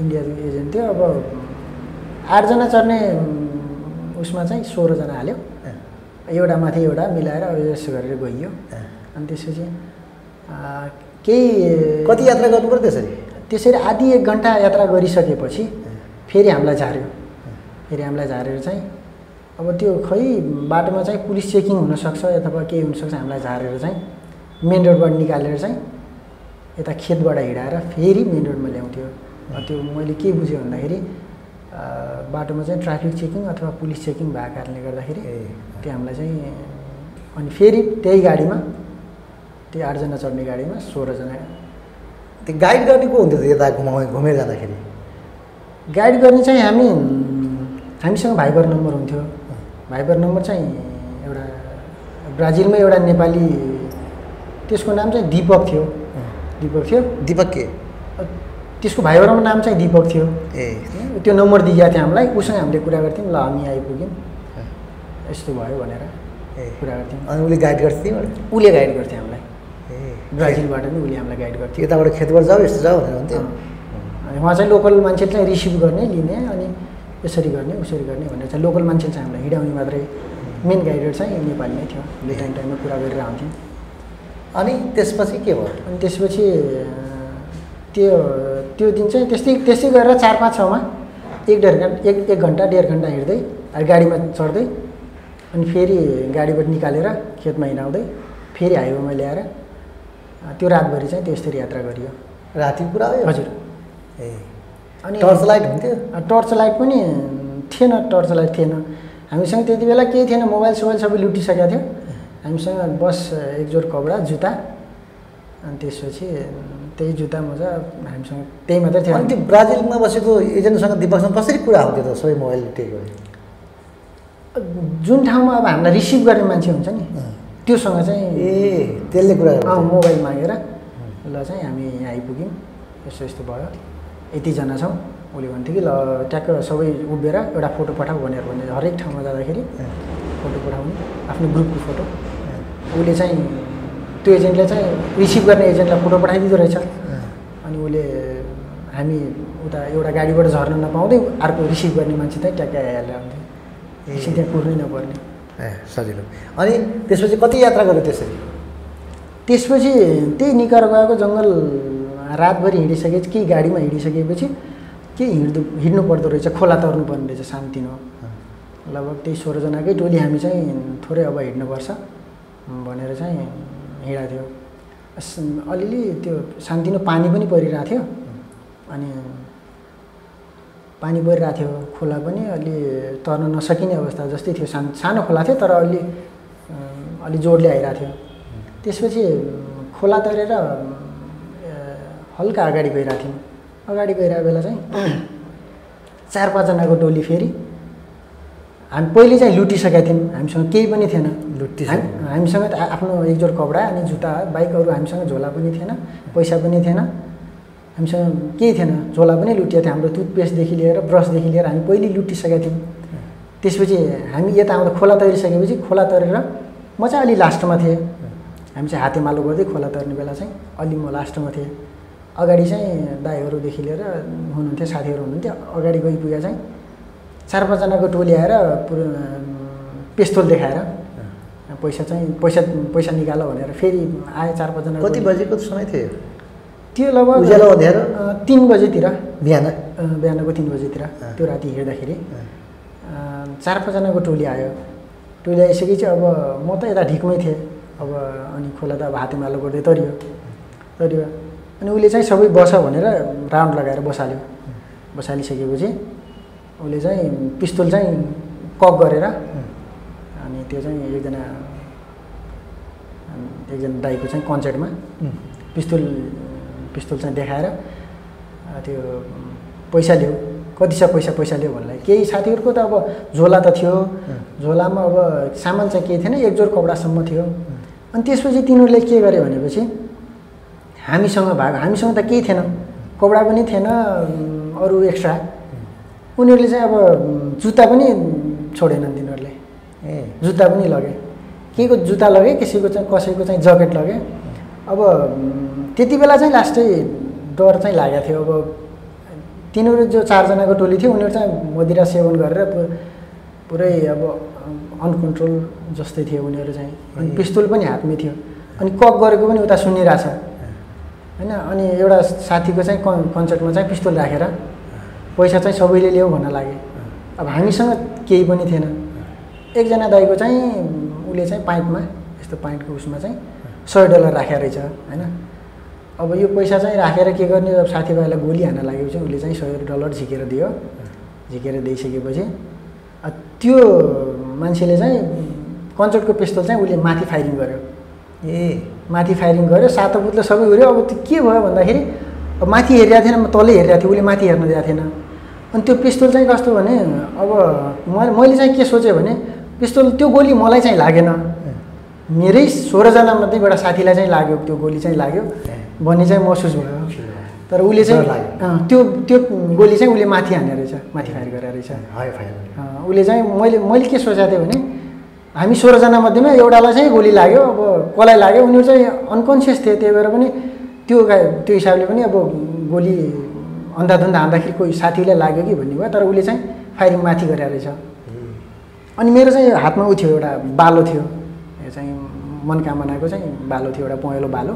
इन्डियाको एजेन्ट थियो। अब आठजना चढ्ने उसमा चाहिँ सोह्रजना हाल्यो। एउटा माथि एउटा मिलाएर यसो गरेर गइयो। अनि त्यसपछि केही कति यात्रा गर्नु पऱ्यो त्यसरी त्यसरी आधी एक घन्टा यात्रा गरिसकेपछि फेरि हामीलाई झार्यो फेरि हामीलाई झारेर चाहिँ अब त्यो खै बाटोमा चाहिँ पुलिस चेकिङ हुनसक्छ अथवा केही हुनसक्छ हामीलाई झारेर चाहिँ मेन रोडबाट निकालेर चाहिँ यता खेतबाट हिँडाएर फेरि मेन रोडमा ल्याउँथ्यो। त्यो मैले के बुझेँ भन्दाखेरि बाटोमा चाहिँ ट्राफिक चेकिङ अथवा पुलिस चेकिङ भएको कारणले गर्दाखेरि त्यो हामीलाई चाहिँ अनि फेरि त्यही गाडीमा त्यही आठजना चढ्ने गाडीमा सोह्रजना त्यो गाइड गर्ने को हुन्थ्यो यता घुमाउ घुमेर जाँदाखेरि? गाइड गर्ने चाहिँ हामी हामीसँग भाइबर नम्बर हुन्थ्यो। भाइबर नम्बर चाहिँ एउटा ब्राजिलमा एउटा नेपाली त्यसको नाम चाहिँ दिपक थियो। दिपक थियो। दिपक के? त्यसको भाइबरमा नाम चाहिँ दिपक थियो। ए। त्यो नम्बर दिएको थियो हामीलाई उसँग हामीले कुरा गर्थ्यौँ ल हामी आइपुग्यौँ। यस्तो भयो भनेर ए। कुरा गर्थ्यौँ। अनि उसले गाइड गर्थ्यो? उसले गाइड गर्थ्यो हामीलाई। ए। ब्राजिलबाट नि उसले हामीलाई गाइड गर्थ्यो। यताबाट खेतबाट जाऊ यस्तो जाऊ भनेर हुन्थ्यो अनि उहाँ चाहिँ लोकल मान्छेले चाहिँ रिसिभ गर्ने लिने अनि यसरी गर्ने उसरी गर्ने भनेर चाहिँ लोकल मान्छेले चाहिँ हामीलाई हिँडाउने मात्रै मेन गाइडर चाहिँ नेपाली नै थियो। हामीले टाइम टाइममा कुरा गरेर आउँथ्यौँ। अनि त्यसपछि के भयो? अनि त्यसपछि त्यो त्यो दिन चाहिँ त्यस्तै त्यस्तै गरेर चार पाँच छमा एक डेढ घन्टा एक एक घन्टा डेढ घन्टा हिँड्दै अनि गाडीमा चढ्दै अनि फेरि गाडीबाट निकालेर खेतमा हिँडाउँदै फेरि हाइवेमा ल्याएर त्यो रातभरि चाहिँ त्यस्तरी यात्रा गरियो। राति पुरा हजुर। ए। अनि टर्च लाइट हुन्थ्यो? टर्च लाइट पनि थिएन टर्च लाइट थिएन। हामीसँग त्यति बेला केही थिएन मोबाइल सोबाइल सबै लुटिसकेको थियो। हामीसँग बस एक जोड कपडा जुत्ता अनि त्यसपछि त्यही जुत्ता मोजा हामीसँग त्यही मात्रै थियो। अनि त्यो ब्राजिलमा बसेको एजेन्टसँग दिपकसँग कसरी कुरा हुन्थ्यो त सबै मोबाइल भने जुन ठाउँमा अब हामीलाई रिसिभ गर्ने मान्छे हुन्छ नि त्योसँग चाहिँ ए त्यसले कुरा अँ, मोबाइल मागेर ल चाहिँ हामी यहाँ आइपुग्यौँ यस्तो यस्तो भयो यतिजना छौँ उसले भन्थ्यो कि ल ट्याक्क सबै उभिएर एउटा फोटो पठाऊ भनेर भने हरेक ठाउँमा जाँदाखेरि फोटो पठाउने आफ्नो ग्रुपको फोटो। उसले चाहिँ त्यो एजेन्टले चाहिँ रिसिभ गर्ने एजेन्टलाई फोटो पठाइदिँदो रहेछ। अनि उसले हामी उता एउटा गाडीबाट झर्न नपाउँदै अर्को रिसिभ गर्ने मान्छे चाहिँ ट्याक्कै आइहाल्यो हुन्थ्यो एकछिन त्यहाँ कुर्नै नपर्ने। ए सजिलो। अनि त्यसपछि कति यात्रा गर्यो त्यसरी? त्यसपछि त्यही निकारगुवाको जङ्गल रातभरि हिँडिसकेपछि केही गाडीमा हिँडिसकेपछि के हिँड्दो हिँड्नु पर्दो रहेछ खोला तर्नु पर्ने रहेछ सान्तिनो। लगभग त्यही सोह्रजनाकै टोली हामी चाहिँ थोरै अब हिँड्नुपर्छ। भनेर चाहिँ हिँडेको थियो। अलिअलि त्यो सान्तिनो पानी पनि परिरहेको थियो। अनि पानी परिरहेको थियो खोला पनि अलि तर्न नसकिने अवस्था जस्तै थियो। सानो सानो खोला थियो तर अलि अलि जोडले आइरहेको थियो। त्यसपछि खोला तरेर हल्का अगाडि गइरहेको थियौँ। अगाडि गइरहेको बेला चाहिँ चार पाँचजनाको टोली फेरि हामी पहिले चाहिँ लुटिसकेका थियौँ। हामीसँग केही पनि थिएन। हाम- हामीसँग त आफ्नो एक जोड कपडा अनि जुत्ता बाइकहरू हामीसँग झोला पनि थिएन पैसा पनि थिएन। हामीसँग केही थिएन। झोला पनि लुटिएको थियो। हाम्रो टुथपेस्टदेखि लिएर ब्रसदेखि लिएर हामी पहिले लुटिसकेका थियौँ। त्यसपछि हामी यता आउँदा खोला तरिसकेपछि खोला तरेर म चाहिँ अलि लास्टमा थिएँ। हामी चाहिँ हातेमालो गर्दै खोला तर्ने बेला चाहिँ अलि म लास्टमा थिएँ। अगाडि चाहिँ दाईहरूदेखि लिएर हुनुहुन्थ्यो साथीहरू हुनुहुन्थ्यो। अगाडि गइपुगेर चाहिँ चार पाँचजनाको टोली आएर पुरो पिस्तोल देखाएर पैसा चाहिँ पैसा पैसा निकाल भनेर फेरि आए चार पाँचजना कति बजेको समय थियो त्यो लगभग उज्यालो अँध्यारो? अँ, तिन बजेतिर। बिहान? बिहानको तिन बजीतिर त्यो राति हिँड्दाखेरि अँ, चार पाँचजनाको टोली आयो। टोली आइसकेपछि अब म त यता ढिकमै थिएँ। अब अनि खोला त अब हातेमालो गर्दै तरियो। तरियो। अनि उसले चाहिँ सबै बस भनेर राउन्ड लगाएर बसाल्यो। बसालिसकेपछि उसले चाहिँ पिस्तोल चाहिँ कक गरेर अनि त्यो चाहिँ एकजना एकजना दाईको चाहिँ कन्सर्टमा पिस्तोल पिस्तोल चाहिँ देखाएर त्यो पैसा ल्याऊ। कति छ पैसा पैसा ल्याऊ भन्नलाई। केही साथीहरूको त अब झोला त थियो। झोलामा अब सामान चाहिँ केही थिएन। एक जोड कपडासम्म थियो। अनि त्यसपछि तिनीहरूले के गरे भनेपछि हामीसँग भएको हामीसँग त केही थिएन। कपडा पनि थिएन अरू एक्स्ट्रा। उनीहरूले चाहिँ अब जुत्ता पनि छोडेनन् तिनीहरूले। ए जुत्ता पनि लगे। केको जुत्ता लगे कसैको चाहिँ कसैको चाहिँ ज्याकेट लगे। अब त्यति बेला चाहिँ लास्टै डर चाहिँ लागेको थियो। अब तिनीहरू जो चारजनाको टोली थियो उनीहरू चाहिँ मदिरा सेवन गरेर पुरै अब अनकन्ट्रोल जस्तै थियो उनीहरू चाहिँ। अनि। पिस्तोल पनि हातमै थियो। अनि कक गरेको पनि उता सुनिरहेछ। होइन अनि एउटा साथीको चाहिँ कन् कन्सर्टमा चाहिँ पिस्तोल राखेर पैसा चाहिँ सबैले ल्याऊ भन्न लागे अब हामीसँग केही पनि थिएन। एकजना दाईको चाहिँ उसले चाहिँ पाइन्टमा यस्तो पाइन्टको उसमा चाहिँ सय डलर राखेको रहेछ होइन? अब यो पैसा चाहिँ राखेर के गर्ने? अब साथीभाइलाई गोली हान्न लागेपछि उसले चाहिँ सय डलर झिकेर दियो। झिकेर दिइसकेपछि त्यो मान्छेले चाहिँ कन्चर्टको पिस्तोल चाहिँ उसले माथि फायरिङ गर्यो। ए। माथि फायरिङ गर्यो। सातो पुतले सबै उयो अब त्यो के भयो भन्दाखेरि अब माथि हेरिरहेको थिएन। म तलै हेरिरहेको थिएँ उसले माथि हेर्न दिएको थिएन। अनि त्यो पिस्तोल चाहिँ कस्तो भने अब मैले मैले चाहिँ के सोचेँ भने पिस्तोल त्यो गोली मलाई चाहिँ लागेन। मेरै सोह्रजना मध्ये एउटा साथीलाई चाहिँ लाग्यो त्यो गोली चाहिँ लाग्यो भन्ने चाहिँ महसुस भयो। तर उसले चाहिँ त्यो त्यो गोली चाहिँ उसले माथि हाने रहेछ माथि फायर गरेर रहेछ। उसले चाहिँ मैले मैले के सोचेको थिएँ भने हामी सोह्रजना मध्येमा एउटालाई चाहिँ गोली लाग्यो अब कसलाई लाग्यो उनीहरू चाहिँ अनकन्सियस थिए त्यही भएर पनि त्यो त्यो हिसाबले पनि अब गोली अन्धाधुन्दा हान्दाखेरि कोही साथीलाई लाग्यो कि भन्ने भयो तर उसले चाहिँ फायरिङ माथि गरेर रहेछ अनि मेरो चाहिँ हातमा उ थियो एउटा बालो थियो। यो चाहिँ मनकामनाको चाहिँ बालो थियो एउटा पहेँलो बालो।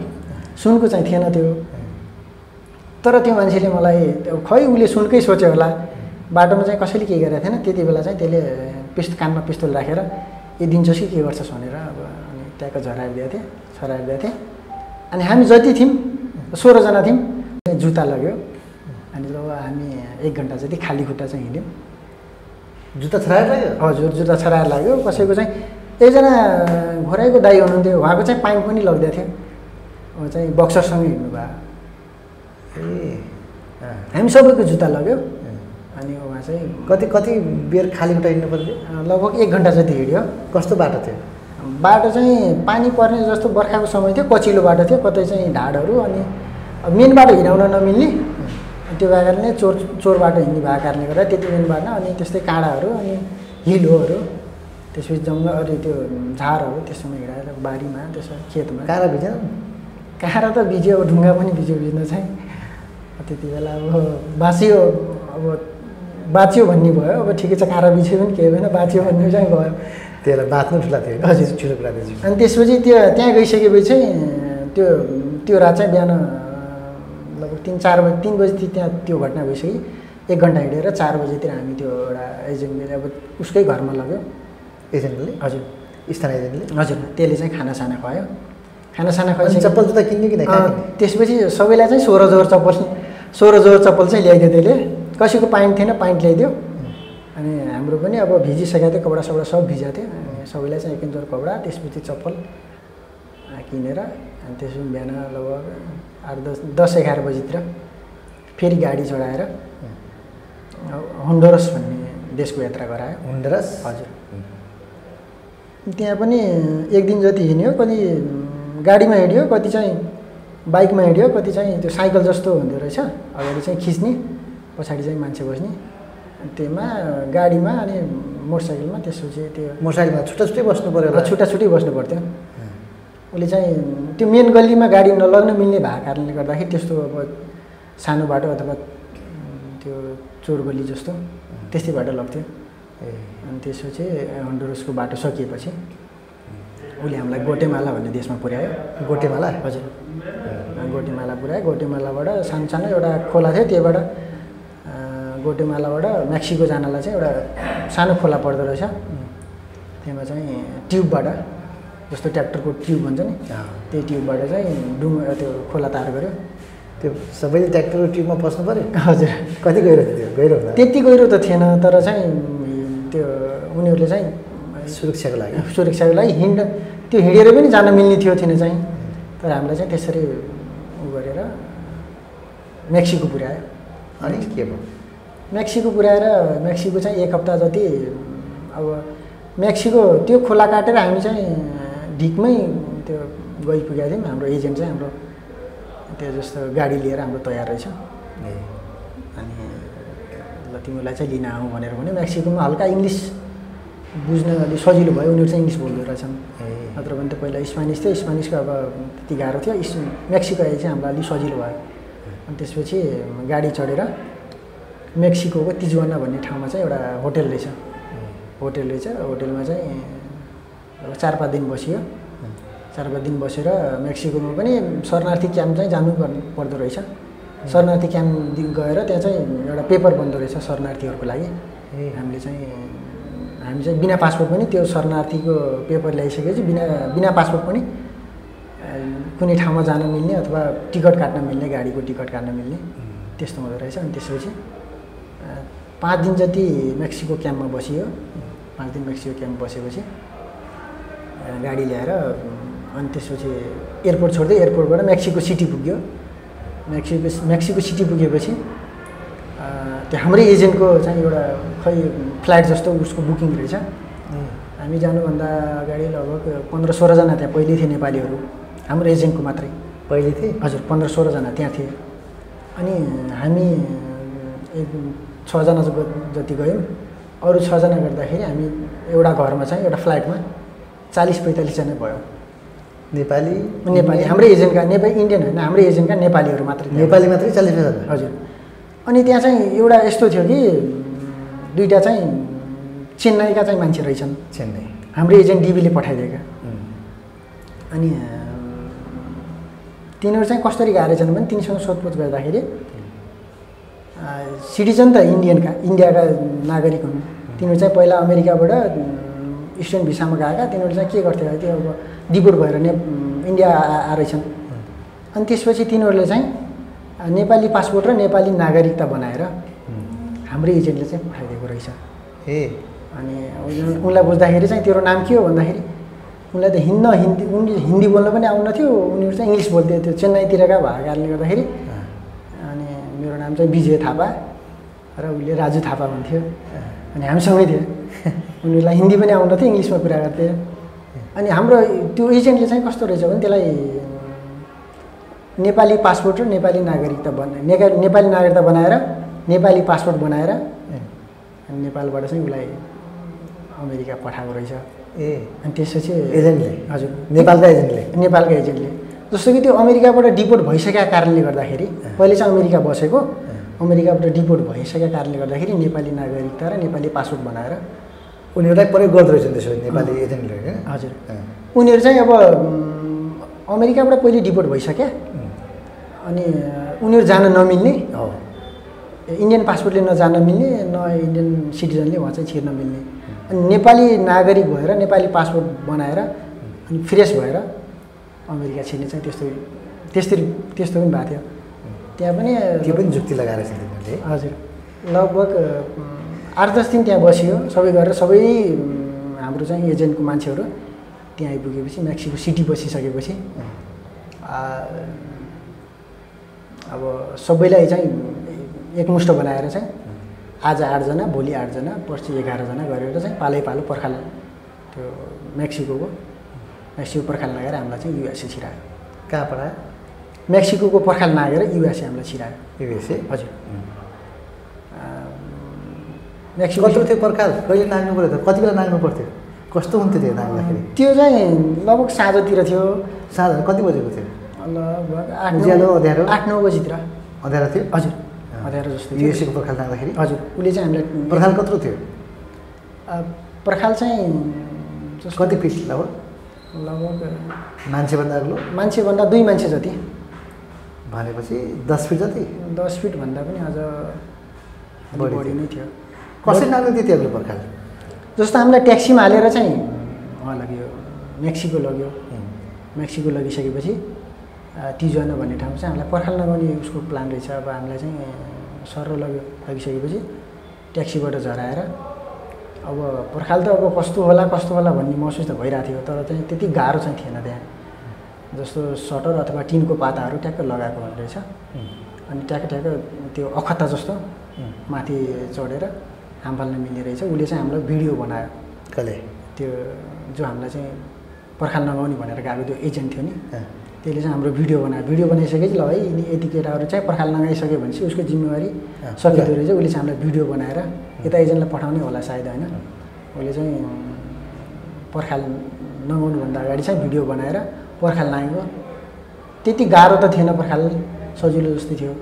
सुनको चाहिँ थिएन त्यो। तर त्यो मान्छेले मलाई खै उसले सुनकै सोच्यो होला। बाटोमा चाहिँ कसैले के गरेको थिएन। त्यति बेला चाहिँ त्यसले पिस्त कानमा पिस्तोल राखेर यो दिन्छस् कि के गर्छस्? भनेर अब अनि ट्याक्क झराएर दिएको थिएँ छराएर दिएको थिएँ। अनि हामी जति थियौँ सोह्रजना थियौँ जुत्ता लग्यो। अनि ल हामी एक घन्टा जति खाली खुट्टा चाहिँ हिँड्यौँ। जुत्ता छराएर लाग्यो हजुर जुत्ता छराएर लाग्यो। कसैको चाहिँ एकजना घोराइको दाई हुनुहुन्थ्यो उहाँको चाहिँ पाइप पनि लगिदिएको थियो। उहाँ चाहिँ बक्सरसँगै हिँड्नु भयो। ए। हामी सबैको जुत्ता लग्यो। अनि उहाँ चाहिँ कति कति बेर खाली खुट्टा हिँड्नु पर्थ्यो लगभग एक घन्टा जति हिँड्यो। कस्तो बाटो थियो? बाटो चाहिँ पानी पर्ने जस्तो बर्खाको समय थियो कचिलो बाटो थियो कतै चाहिँ ढाडहरू अनि मेन बाटो हिँडाउन नमिल्ने। त्यो भएको कारणले चोर चोर बाटो हिँड्ने भएको कारणले गर्दा त्यति मेन बाटो अनि त्यस्तै काँडाहरू अनि हिलोहरू त्यसपछि जङ्गल अनि त्यो झारहरू त्यसमा हिँडाएर बारीमा त्यसो खेतमा। काँडा भिजेन? काँडा त भिज्यो अब ढुङ्गा पनि भिज्यो भिज्न चाहिँ। त्यति बेला अब बाँच्यो अब बाँच्यो भन्ने भयो। अब ठिकै छ काँडा भिज्यो पनि केही भएन बाँच्यो भन्ने चाहिँ भयो। त्यसलाई बाँच्नु ठुला थियो हजुर। छिटो कुरा थियो अनि त्यसपछि त्यो त्यहाँ गइसकेपछि चाहिँ त्यो त्यो रात चाहिँ बिहान लगभग तिन चार बजी तिन बजीतिर त्यहाँ त्यो घटना भइसक्यो। एक घन्टा हिँडेर चार बजीतिर हामी त्यो एउटा एजेन्टले अब उसकै घरमा लग्यो। एजेन्टले? हजुर। स्थानीय एजेन्टले? हजुर। त्यसले चाहिँ खानासाना खुवायो। खानासाना खुवाइसके चप्पल जुत्ता किन्ने कि त्यसपछि सबैलाई चाहिँ सोह्र जोर चप्पल सोह्र जोर चप्पल चाहिँ ल्याइदियो त्यसले। कसैको पाइन्ट थिएन पाइन्ट ल्याइदियो। अनि हाम्रो पनि अब भिजिसकेको थियो कपडा सपडा सब भिजाएको थियो। सबैलाई चाहिँ एक जोर कपडा त्यसपछि चप्पल। किनेर अनि त्यसपछि बिहान लगभग आठ दस दस एघार बजीतिर फेरि गाडी चढाएर होन्डोरस भन्ने देशको यात्रा गरायो। हुन्डरस? हजुर। त्यहाँ पनि एक दिन जति हिँड्यो कति गाडीमा हिँड्यो कति चाहिँ बाइकमा हिँड्यो कति चाहिँ त्यो साइकल जस्तो हुँदो रहेछ अगाडि चाहिँ खिच्ने पछाडि चाहिँ मान्छे बस्ने। अनि त्यसमा गाडीमा अनि मोटरसाइकलमा त्यसपछि त्यो मोटरसाइकलमा छुट्टा छुट्टै बस्नु पऱ्यो छुट्टा छुट्टै बस्नु पर्थ्यो। उसले चाहिँ त्यो मेन गल्लीमा गाडी नलग्न मिल्ने भएको कारणले गर्दाखेरि त्यस्तो अब सानो बाटो अथवा त्यो चोर गल्ली जस्तो त्यस्तै बाटो लग्थ्यो। ए अनि त्यसपछि हन्डुरसको बाटो सकिएपछि उसले हामीलाई गोटेमाला भन्ने देशमा पुर्यायो। गोटेमाला? हजुर। गोटेमाला पुऱ्यायो गोटेमालाबाट सानो सानो एउटा खोला थियो त्यहीबाट। गोटेमालाबाट मेक्सिको जानलाई चाहिँ एउटा सानो खोला पर्दो रहेछ। त्यसमा चाहिँ ट्युबबाट जस्तो ट्र्याक्टरको ट्युब भन्छ नि। त्यही ट्युबबाट चाहिँ डुङ त्यो खोला तार गऱ्यो। त्यो सबैले ट्र्याक्टरको ट्युबमा पस्नु पऱ्यो हजुर। कति गहिरो थियो गहिरो त्यति गहिरो त थिएन तर चाहिँ त्यो उनीहरूले चाहिँ सुरक्षाको लागि। सुरक्षाको लागि हिँड त्यो हिँडेर पनि जान मिल्ने थियो थिएन चाहिँ। तर हामीलाई चाहिँ त्यसरी उ गरेर मेक्सिको पुर्यायो अनि के भयो? मेक्सिको पुर्याएर मेक्सिको चाहिँ एक हप्ता जति अब मेक्सिको त्यो खोला काटेर हामी चाहिँ ढिकमै त्यो गइपुगेका थियौँ हाम्रो एजेन्ट चाहिँ हाम्रो त्यो जस्तो गाडी लिएर हाम्रो तयार रहेछ। अनि ल तिमीलाई चाहिँ लिन आउँ भनेर भन्यो। मेक्सिकोमा हल्का इङ्ग्लिस बुझ्न अलिक सजिलो भयो उनीहरू चाहिँ इङ्ग्लिस बोल्दो रहेछन्। नत्र भने त पहिला स्पेनिस थियो स्पेनिसको अब त्यति गाह्रो थियो। इस मेक्सिको आए चाहिँ हामीलाई अलिक सजिलो भयो। अनि त्यसपछि गाडी चढेर मेक्सिकोको तिजुवाना भन्ने ठाउँमा चाहिँ एउटा होटेल रहेछ। होटेल रहेछ। होटेलमा चाहिँ चार पाँच दिन बसियो। चार पाँच दिन बसेर मेक्सिकोमा पनि शरणार्थी क्याम्प चाहिँ जानु पर्ने पर्दो रहेछ। शरणार्थी क्याम्प दिन गएर त्यहाँ चाहिँ एउटा पेपर बन्दो रहेछ शरणार्थीहरूको लागि। ए। हामीले चाहिँ हामी चाहिँ बिना पासपोर्ट पनि त्यो शरणार्थीको पेपर ल्याइसकेपछि बिना बिना पासपोर्ट पनि कुनै ठाउँमा जान मिल्ने अथवा टिकट काट्न मिल्ने गाडीको टिकट काट्न मिल्ने त्यस्तो हुँदो रहेछ। अनि त्यसपछि पाँच दिन जति मेक्सिको क्याम्पमा बसियो पाँच दिन मेक्सिको क्याम्प बसेपछि गाडी ल्याएर अनि त्यसपछि एयरपोर्ट छोड्दै एयरपोर्टबाट मेक्सिको सिटी पुग्यो। मेक्सिको मेक्सिको सिटी पुगेपछि त्यो हाम्रै एजेन्टको चाहिँ एउटा खै फ्लाइट जस्तो उसको बुकिङ रहेछ। हामी जानुभन्दा अगाडि लगभग पन्ध्र सोह्रजना त्यहाँ पहिल्यै थिए नेपालीहरू। हाम्रो एजेन्टको मात्रै। पहिले थिए? हजुर पन्ध्र सोह्रजना त्यहाँ थिए। अनि हामी एक छजना जति गयौँ अरू छजना गर्दाखेरि हामी एउटा घरमा चाहिँ एउटा फ्लाइटमा चालिस पैँतालिसजना भयो। नेपाली नेपाली हाम्रै एजेन्टका नेपाली इन्डियन होइन हाम्रै एजेन्टका नेपालीहरू मात्रै। नेपाली मात्रै चालिस हजार? हजुर। अनि त्यहाँ चाहिँ एउटा यस्तो थियो कि दुइटा चाहिँ चेन्नईका चाहिँ मान्छे रहेछन्। चेन्नई। हाम्रो एजेन्ट डिबीले पठाइदिएका. अनि तिनीहरू चाहिँ कसरी गएर रहेछन् भने तिनीसँग सोधपुछ गर्दाखेरि सिटिजन त इन्डियनका इन्डियाका नागरिक हुन्। तिनीहरू चाहिँ पहिला अमेरिकाबाट अम, स्टुडेन्ट भिसामा गएका तिनीहरू चाहिँ के गर्थ्यो भने त्यो अब डिपोर्ट भएर ने इन्डिया आ- आ रहेछन् अनि त्यसपछि तिनीहरूले चाहिँ नेपाली पासपोर्ट र नेपाली नागरिकता बनाएर हाम्रो एजेन्टले चाहिँ पठाइदिएको रहेछ। ए अनि उनी- उनलाई बुझ्दाखेरि चाहिँ तेरो नाम के हो भन्दाखेरि उनलाई त हिन्न हिन्दी उनले हिन्दी बोल्न पनि आउन्थ्यो उनीहरू चाहिँ इङ्ग्लिस बोल्थ्यो त्यो चेन्नईतिरका भएको कारणले गर्दाखेरि. अनि मेरो नाम चाहिँ विजय थापा र उसले राजु थापा भन्थ्यो। अनि हामीसँगै थियो। उनीहरूलाई हिन्दी पनि आउँदथ्यो इङ्ग्लिसमा कुरा गर्थे अनि हाम्रो त्यो एजेन्टले चाहिँ कस्तो रहेछ भने त्यसलाई नेपाली पासपोर्ट र नेपाली नागरिकता बना नेपाली नागरिकता बनाएर नेपाली पासपोर्ट बनाएर अनि नेपालबाट चाहिँ उसलाई अमेरिका पठाएको रहेछ। ए। अनि त्यसपछि एजेन्टले? हजुर। नेपालका एजेन्टले? नेपालका एजेन्टले। जस्तो कि त्यो अमेरिकाबाट डिपोर्ट भइसकेका कारणले गर्दाखेरि पहिले चाहिँ अमेरिका बसेको अमेरिकाबाट डिपोर्ट भइसकेका कारणले गर्दाखेरि नेपाली नागरिकता र नेपाली पासपोर्ट बनाएर उनीहरूलाई प्रयोग गर्दो रहेछन् त्यसो नेपाली एजेन्टले हजुर. उनीहरू चाहिँ अब अमेरिकाबाट पहिले डिपोर्ट भइसक्या. अनि उनीहरू जान नमिल्ने। हो। इन्डियन पासपोर्टले नजान मिल्ने न इन्डियन सिटिजनले उहाँ चाहिँ छिर्न मिल्ने। अनि नेपाली नागरिक भएर नेपाली पासपोर्ट बनाएर अनि फ्रेस भएर अमेरिका छिर्ने चाहिँ त्यस्तो त्यस्तरी त्यस्तो पनि भएको थियो। त्यहाँ पनि त्यो पनि जुक्ति लगाएर तिनीहरूले हजुर। लगभग आठ दस दिन त्यहाँ बसियो सबै गरेर सबै हाम्रो चाहिँ एजेन्टको मान्छेहरू त्यहाँ आइपुगेपछि मेक्सिको सिटी बसिसकेपछि अब सबैलाई चाहिँ एकमुष्ट बनाएर चाहिँ आज आठजना भोलि आठजना पर्सि एघारजना गरेर चाहिँ पालै पालो पर्खाल त्यो मेक्सिकोको मेक्सिको पर्खाल नागेर हामीलाई चाहिँ युएसए छिरायो कहाँ पढायो? मेक्सिकोको पर्खाल नागेर युएसए हामीलाई छिरायो। युएसए? हजुर। मेक्सिको कत्रो थियो पर्खाल? कहिले नाग्नु पऱ्यो त? कति बेला नाग्नु पर्थ्यो? कस्तो हुन्थ्यो त्यो नाग्दाखेरि? त्यो चाहिँ लगभग साँझतिर थियो। साँझ कति बजेको थियो? लगभग आठ उज्यालो, अँध्यारो? आठ नौ बजीतिर। अँध्यारो थियो? हजुर अँध्यारो जस्तो युएसएको पर्खाल नाग्दाखेरि? हजुर उसले चाहिँ हामीलाई पर्खाल कत्रो थियो? पर्खाल चाहिँ कति फिट? लगभग? लगभग मान्छेभन्दा अग्लो? मान्छेभन्दा दुई मान्छे जति। भनेपछि दस फिट जति? दस फिटभन्दा पनि अझ बढी। नै थियो। कसरी नाग्नु थियो त्यो अग्लो पर्खाल? जस्तो हामीलाई ट्याक्सीमा हालेर चाहिँ उहाँ लग्यो। मेक्सिको लग्यो। मेक्सिको लगिसकेपछि तिजुवाना भन्ने ठाउँ चाहिँ हामीलाई पर्खाल नगर्ने उसको प्लान रहेछ। अब हामीलाई चाहिँ सर लग्यो। लगिसकेपछि ट्याक्सीबाट झराएर अब पर्खाल त अब कस्तो होला कस्तो होला भन्ने महसुस त भइरहेको थियो। तर चाहिँ त्यति गाह्रो चाहिँ थिएन त्यहाँ। जस्तो सटर अथवा टिनको पाताहरू ट्याक्क लगाएको हुने रहेछ अनि ट्याक्क ट्याक्क त्यो अखत्ता जस्तो माथि चढेर हाम फाल्न मिल्ने रहेछ। उसले चाहिँ हामीलाई भिडियो बनायो। कसले त्यो जो हामीलाई चाहिँ पर्खाल नगाउने भनेर गएको त्यो एजेन्ट थियो नि. त्यसले चाहिँ हाम्रो भिडियो बनायो। भिडियो बनाइसकेपछि ल है यिनी यति केटाहरू चाहिँ पर्खाल नगाइसक्यो भने चाहिँ उसको जिम्मेवारी सकिँदो। रहेछ। उसले चाहिँ हामीलाई भिडियो बनाएर यता एजेन्टलाई पठाउने होला सायद होइन? उसले चाहिँ पर्खाल नगाउनुभन्दा अगाडि चाहिँ भिडियो बनाएर पर्खाल नागेको त्यति गाह्रो त थिएन पर्खाल सजिलो जस्तै थियो।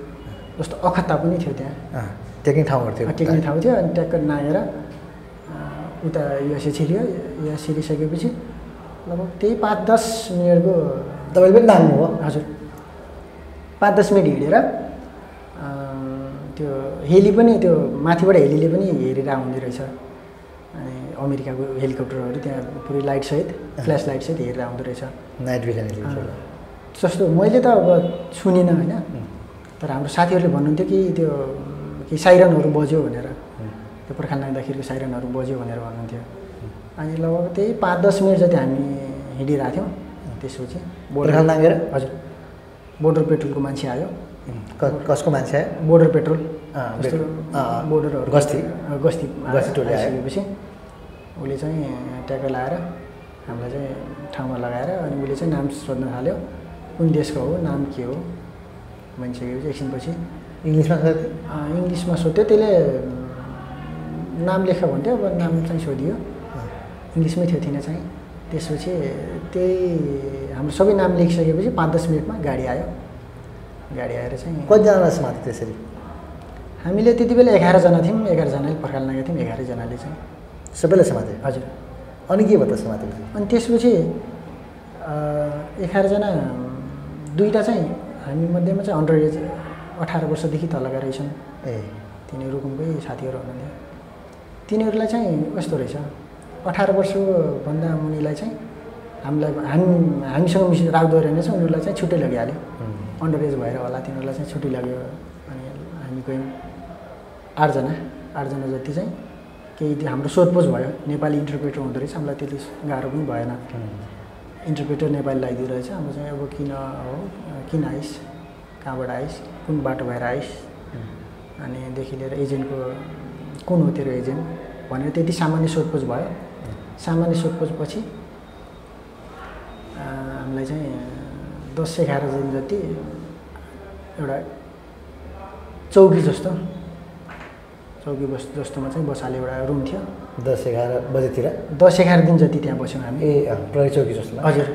जस्तो अखत्ता पनि थियो त्यहाँ। टेक्ने ठाउँहरू थियो। टेक्ने ठाउँ थियो। अनि ट्याक्क नागेर उता युएसए छिर्यो। युएस छिरिसकेपछि लगभग त्यही पाँच दस मिनटको तपाईँले पनि नाग्नु हो? हजुर। पाँच दस मिनट हिँडेर त्यो हेली पनि त्यो माथिबाट हेलीले पनि हेरेर आउने रहेछ। अनि अमेरिकाको हेलिकप्टरहरू त्यहाँ पुरै लाइटसहित फ्ल्यास लाइटसहित हेरेर आउँदो रहेछ। नाइट भिजन जस्तो मैले त अब सुनिनँ होइन। तर हाम्रो साथीहरूले भन्नुहुन्थ्यो कि त्यो कि साइरनहरू बज्यो भनेर। त्यो पर्खाल नाग्दाखेरिको साइरनहरू बज्यो भनेर भन्नुहुन्थ्यो। अनि लगभग त्यही पाँच दस मिनट जति हामी हिँडिरहेको थियौँ त्यसपछि पर्खाल नागेर? हजुर। बोर्डर पेट्रोलको मान्छे आयो। कसको मान्छे आयो? Border petrol. बोर्डरहरू गस्ती। गस्ती गस्ती टोली। आइसकेपछि। उसले चाहिँ ट्याक्कै लगाएर हामीलाई चाहिँ ठाउँमा लगाएर अनि उसले चाहिँ नाम सोध्न थाल्यो। कुन देशको हो? नाम के हो? भनिसकेपछि एकछिनपछि इङ्ग्लिसमा सोध्थ्यो इङ्ग्लिसमा सोध्यो। त्यसले नाम लेख भन्थ्यो अब नाम चाहिँ सोधियो। इङ्ग्लिसमै थियो थिएन चाहिँ। त्यसपछि त्यही हाम्रो सबै नाम लेखिसकेपछि पाँच दस मिनटमा गाडी आयो। गाडी आएर चाहिँ कतिजना त्यसरी? हामीले त्यति बेला एघारजना थियौँ। एघारजनाले पर्खाल नागेका थियौँ। एघारैजनाले चाहिँ सबैलाई समात्यो हजुर। अनि के भयो त समातेपछि अनि त्यसपछि एघारजना दुईवटा चाहिँ हामी मध्येमा चाहिँ अन्डर एज अठार वर्षदेखि तलका रहेछन्। ए। तिनीहरू रुकुमकै साथीहरू हुनुहुन्थ्यो। तिनीहरूलाई चाहिँ कस्तो रहेछ। अठार वर्षभन्दा मुनिलाई चाहिँ हामीलाई हामी हामीसँग मिस राख्दो रहेनछ उनीहरूलाई चाहिँ छुट्टै लगिहाल्यो। अन्डर एज भएर होला तिनीहरूलाई चाहिँ छुट्टी लाग्यो। अनि हामी गयौँ। आठजना आठजना जति चाहिँ केही हाम्रो सोधपोछ भयो। नेपाली इन्टरप्रेटर हुँदो रहेछ हामीलाई त्यति गाह्रो पनि भएन। इन्टरप्रेटर नेपाली लगाइदिँदो रहेछ। हाम्रो चाहिँ अब किन हो? किन आइस? कहाँबाट आइस? कुन बाटो भएर आइस? अनिदेखि लिएर एजेन्टको कुन हो तेरो एजेन्ट? भनेर त्यति सामान्य सोधपोछ भयो। सामान्य सोधपोछपछि अँ, हामीलाई चाहिँ दस एघार दिन जति एउटा चौकी जस्तो चौकी बस जस्तोमा चाहिँ बसाले एउटा रुम थियो। दस एघार बजेतिर। दस एघार दिन जति त्यहाँ बस्यौँ हामी। ए प्रहरी चौकी जस्तो हजुर।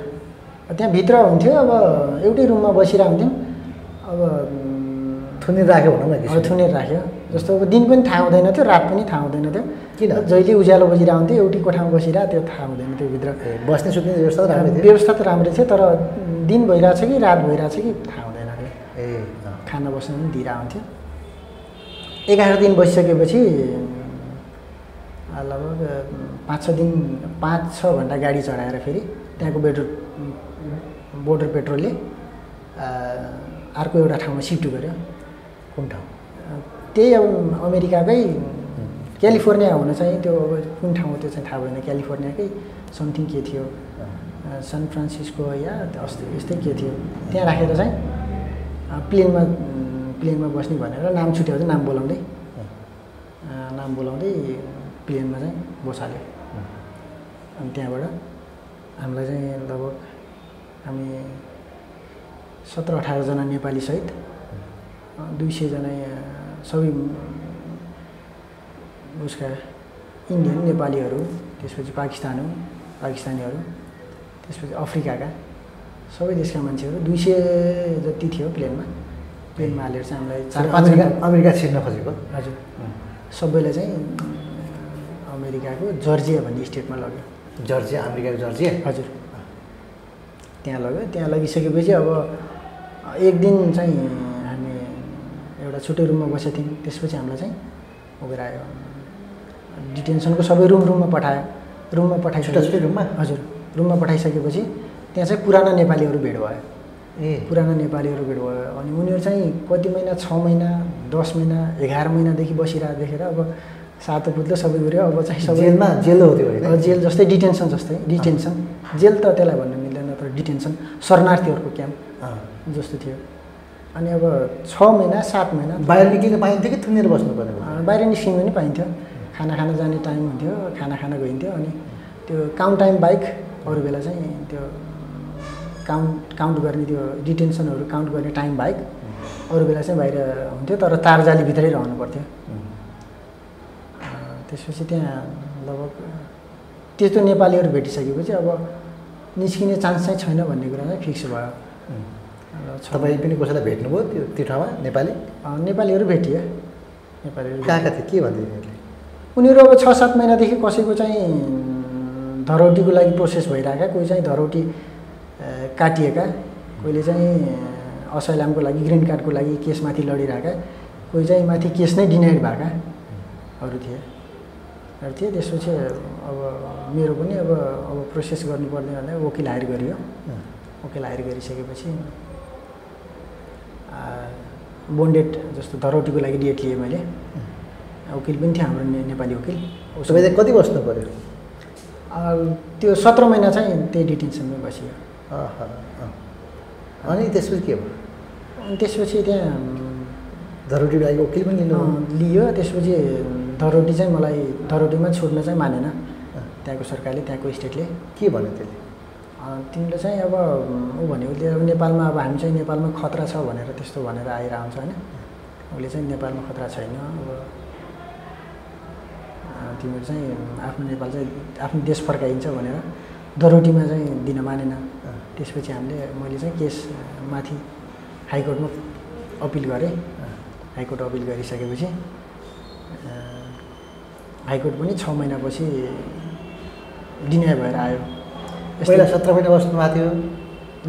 त्यहाँभित्र हुन्थ्यो अब एउटै रुममा बसिरहेको हुन्थ्यौँ अब उम्, थुनी राख्यो भनौँ न। थुनेर राख्यो। जस्तो अब दिन पनि थाहा हुँदैन थियो रात पनि थाहा हुँदैन थियो। किन? जहिले उज्यालो बजिरहेको हुन्थ्यो एउटै कोठामा बसिरहेको त्यो थाहा हुँदैन थियो भित्र। बस्ने सुत्ने व्यवस्था त राम्रै थियो। व्यवस्था त राम्रै थियो तर दिन भइरहेछ कि रात भइरहेछ कि थाहा हुँदैन थियो। ए। खाना बस्न पनि दिइरहेको हुन्थ्यो एघार दिन बसिसकेपछि लगभग पाँच छ दिन पाँच छ घन्टा गाडी चढाएर फेरि त्यहाँको बेटर बोर्डर पेट्रोलले अर्को एउटा ठाउँमा सिफ्ट गर्यो कुन ठाउँ? त्यही अब अमेरिकाकै क्यालिफोर्निया हुन चाहिँ त्यो अब कुन ठाउँ त्यो चाहिँ थाहा भएन क्यालिफोर्नियाकै समथिङ के थियो सान फ्रान्सिस्को या अस्ति यस्तै के थियो त्यहाँ राखेर चाहिँ प्लेनमा प्लेनमा बस्ने भनेर नाम छुट्याउँदै नाम बोलाउँदै नाम बोलाउँदै प्लेनमा चाहिँ बसाल्यो अनि त्यहाँबाट हामीलाई चाहिँ लगभग हामी सत्र अठारजना नेपालीसहित दुई सयजना सबै उसका इन्डियन नेपालीहरू त्यसपछि पाकिस्तान हो पाकिस्तानीहरू त्यसपछि अफ्रिकाका सबै देशका मान्छेहरू दुई सय जति थियो प्लेनमा। प्लेनमा हालेर चाहिँ हामीलाई चार पाँच अमेरिका छिर्न खोजेको? हजुर। सबैलाई चाहिँ अमेरिकाको जर्जिया भन्ने स्टेटमा लग्यो। जर्जिया अमेरिकाको जर्जिया? हजुर। त्यहाँ लग्यो। त्यहाँ लगिसकेपछि अब एक दिन चाहिँ हामी एउटा छुट्टै रुममा बसेको थियौँ। त्यसपछि हामीलाई चाहिँ उयो आयो। डिटेन्सनको सबै रुम रुममा पठायो। रुममा पठाइसकेपछि रुममा? हजुर। रुममा पठाइसकेपछि त्यहाँ चाहिँ पुराना नेपालीहरू भेट भयो। ए पुराना नेपालीहरू भेट भयो। अनि उनीहरू चाहिँ कति महिना छ महिना दस महिना एघार महिनादेखि बसिरहेको देखेर अब सातो पुत्लो सबै गऱ्यो अब चाहिँ सबै जेलमा जेल हो त्यो जेल जस्तै डिटेन्सन जस्तै डिटेन्सन। जेल त त्यसलाई भन्नु मिल्दैन तर डिटेन्सन। शरणार्थीहरूको क्याम्प। जस्तो थियो। अनि अब छ महिना सात महिना। बाहिर निक्लिन पाइन्थ्यो कि थुनेर बस्नुपर्ने भयो? अँ, बाहिर निस्किनु पनि पाइन्थ्यो। खाना खान जाने टाइम हुन्थ्यो खाना खान गइन्थ्यो। अनि त्यो काउन्ट टाइम बाइक अरू बेला चाहिँ त्यो काउन्ट काउन्ट गर्ने त्यो डिटेन्सनहरू काउन्ट गर्ने टाइम बाइक अरू बेला चाहिँ बाहिर हुन्थ्यो तर तारजालीभित्रै रहनु पर्थ्यो। त्यसपछि त्यहाँ लगभग त्यस्तो नेपालीहरू भेटिसकेपछि अब निस्किने चान्स चाहिँ छैन भन्ने कुरा चाहिँ फिक्स भयो। तपाईँ पनि कसैलाई भेट्नुभयो त्यो त्यो ठाउँमा नेपाली? नेपालीहरू भेटिए नेपालीहरू कहाँ कहाँ थियो? के भन्दै तिनीहरूले उनीहरू अब छ सात महिनादेखि कसैको चाहिँ धरौटीको लागि प्रोसेस भइरहेका कोही चाहिँ धरौटी काटिएका। कोहीले चाहिँ असैलामको लागि ग्रिन कार्डको लागि केसमाथि लडिरहेका। कोही चाहिँ माथि केस नै डिनाइड भएका। अरू थिए। थिएँ त्यसपछि अब मेरो पनि अब अब प्रोसेस गर्नुपर्ने भनेर वकिल हायर गरियो। वकिल हायर गरिसकेपछि बोन्डेड जस्तो धरौटीको लागि डेट लिएँ मैले। वकिल पनि थियो हाम्रो ने- नेपाली वकिल। तपाईँ चाहिँ कति बस्नु पऱ्यो त्यो सत्र महिना चाहिँ त्यही डिटेन्सनमै बसियो। अनि त्यसपछि के भयो? अनि त्यसपछि त्यहाँ धरोटीको लागि वकिल पनि लिनु लियो। त्यसपछि धरोटी चाहिँ मलाई धरोटीमा छोड्न चाहिँ मानेन। त्यहाँको सरकारले त्यहाँको स्टेटले। के भन्यो त्यसले? तिमीले चाहिँ अब ऊ भन्यो उसले अब नेपालमा अब हामी चाहिँ नेपालमा खतरा छ भनेर त्यस्तो भनेर आएर आउँछ होइन। उसले चाहिँ नेपालमा खतरा छैन। अब तिमीहरू चाहिँ आफ्नो नेपाल चाहिँ आफ्नो देश फर्काइन्छ भनेर दरोटीमा चाहिँ दिन मानेन। त्यसपछि हामीले मैले चाहिँ केस माथि हाइकोर्टमा अपिल गरेँ। हाइकोर्ट अपिल गरिसकेपछि हाइकोर्ट पनि छ महिनापछि डिनाइ भएर आयो। पहिला सत्र महिना बस्नु भएको थियो?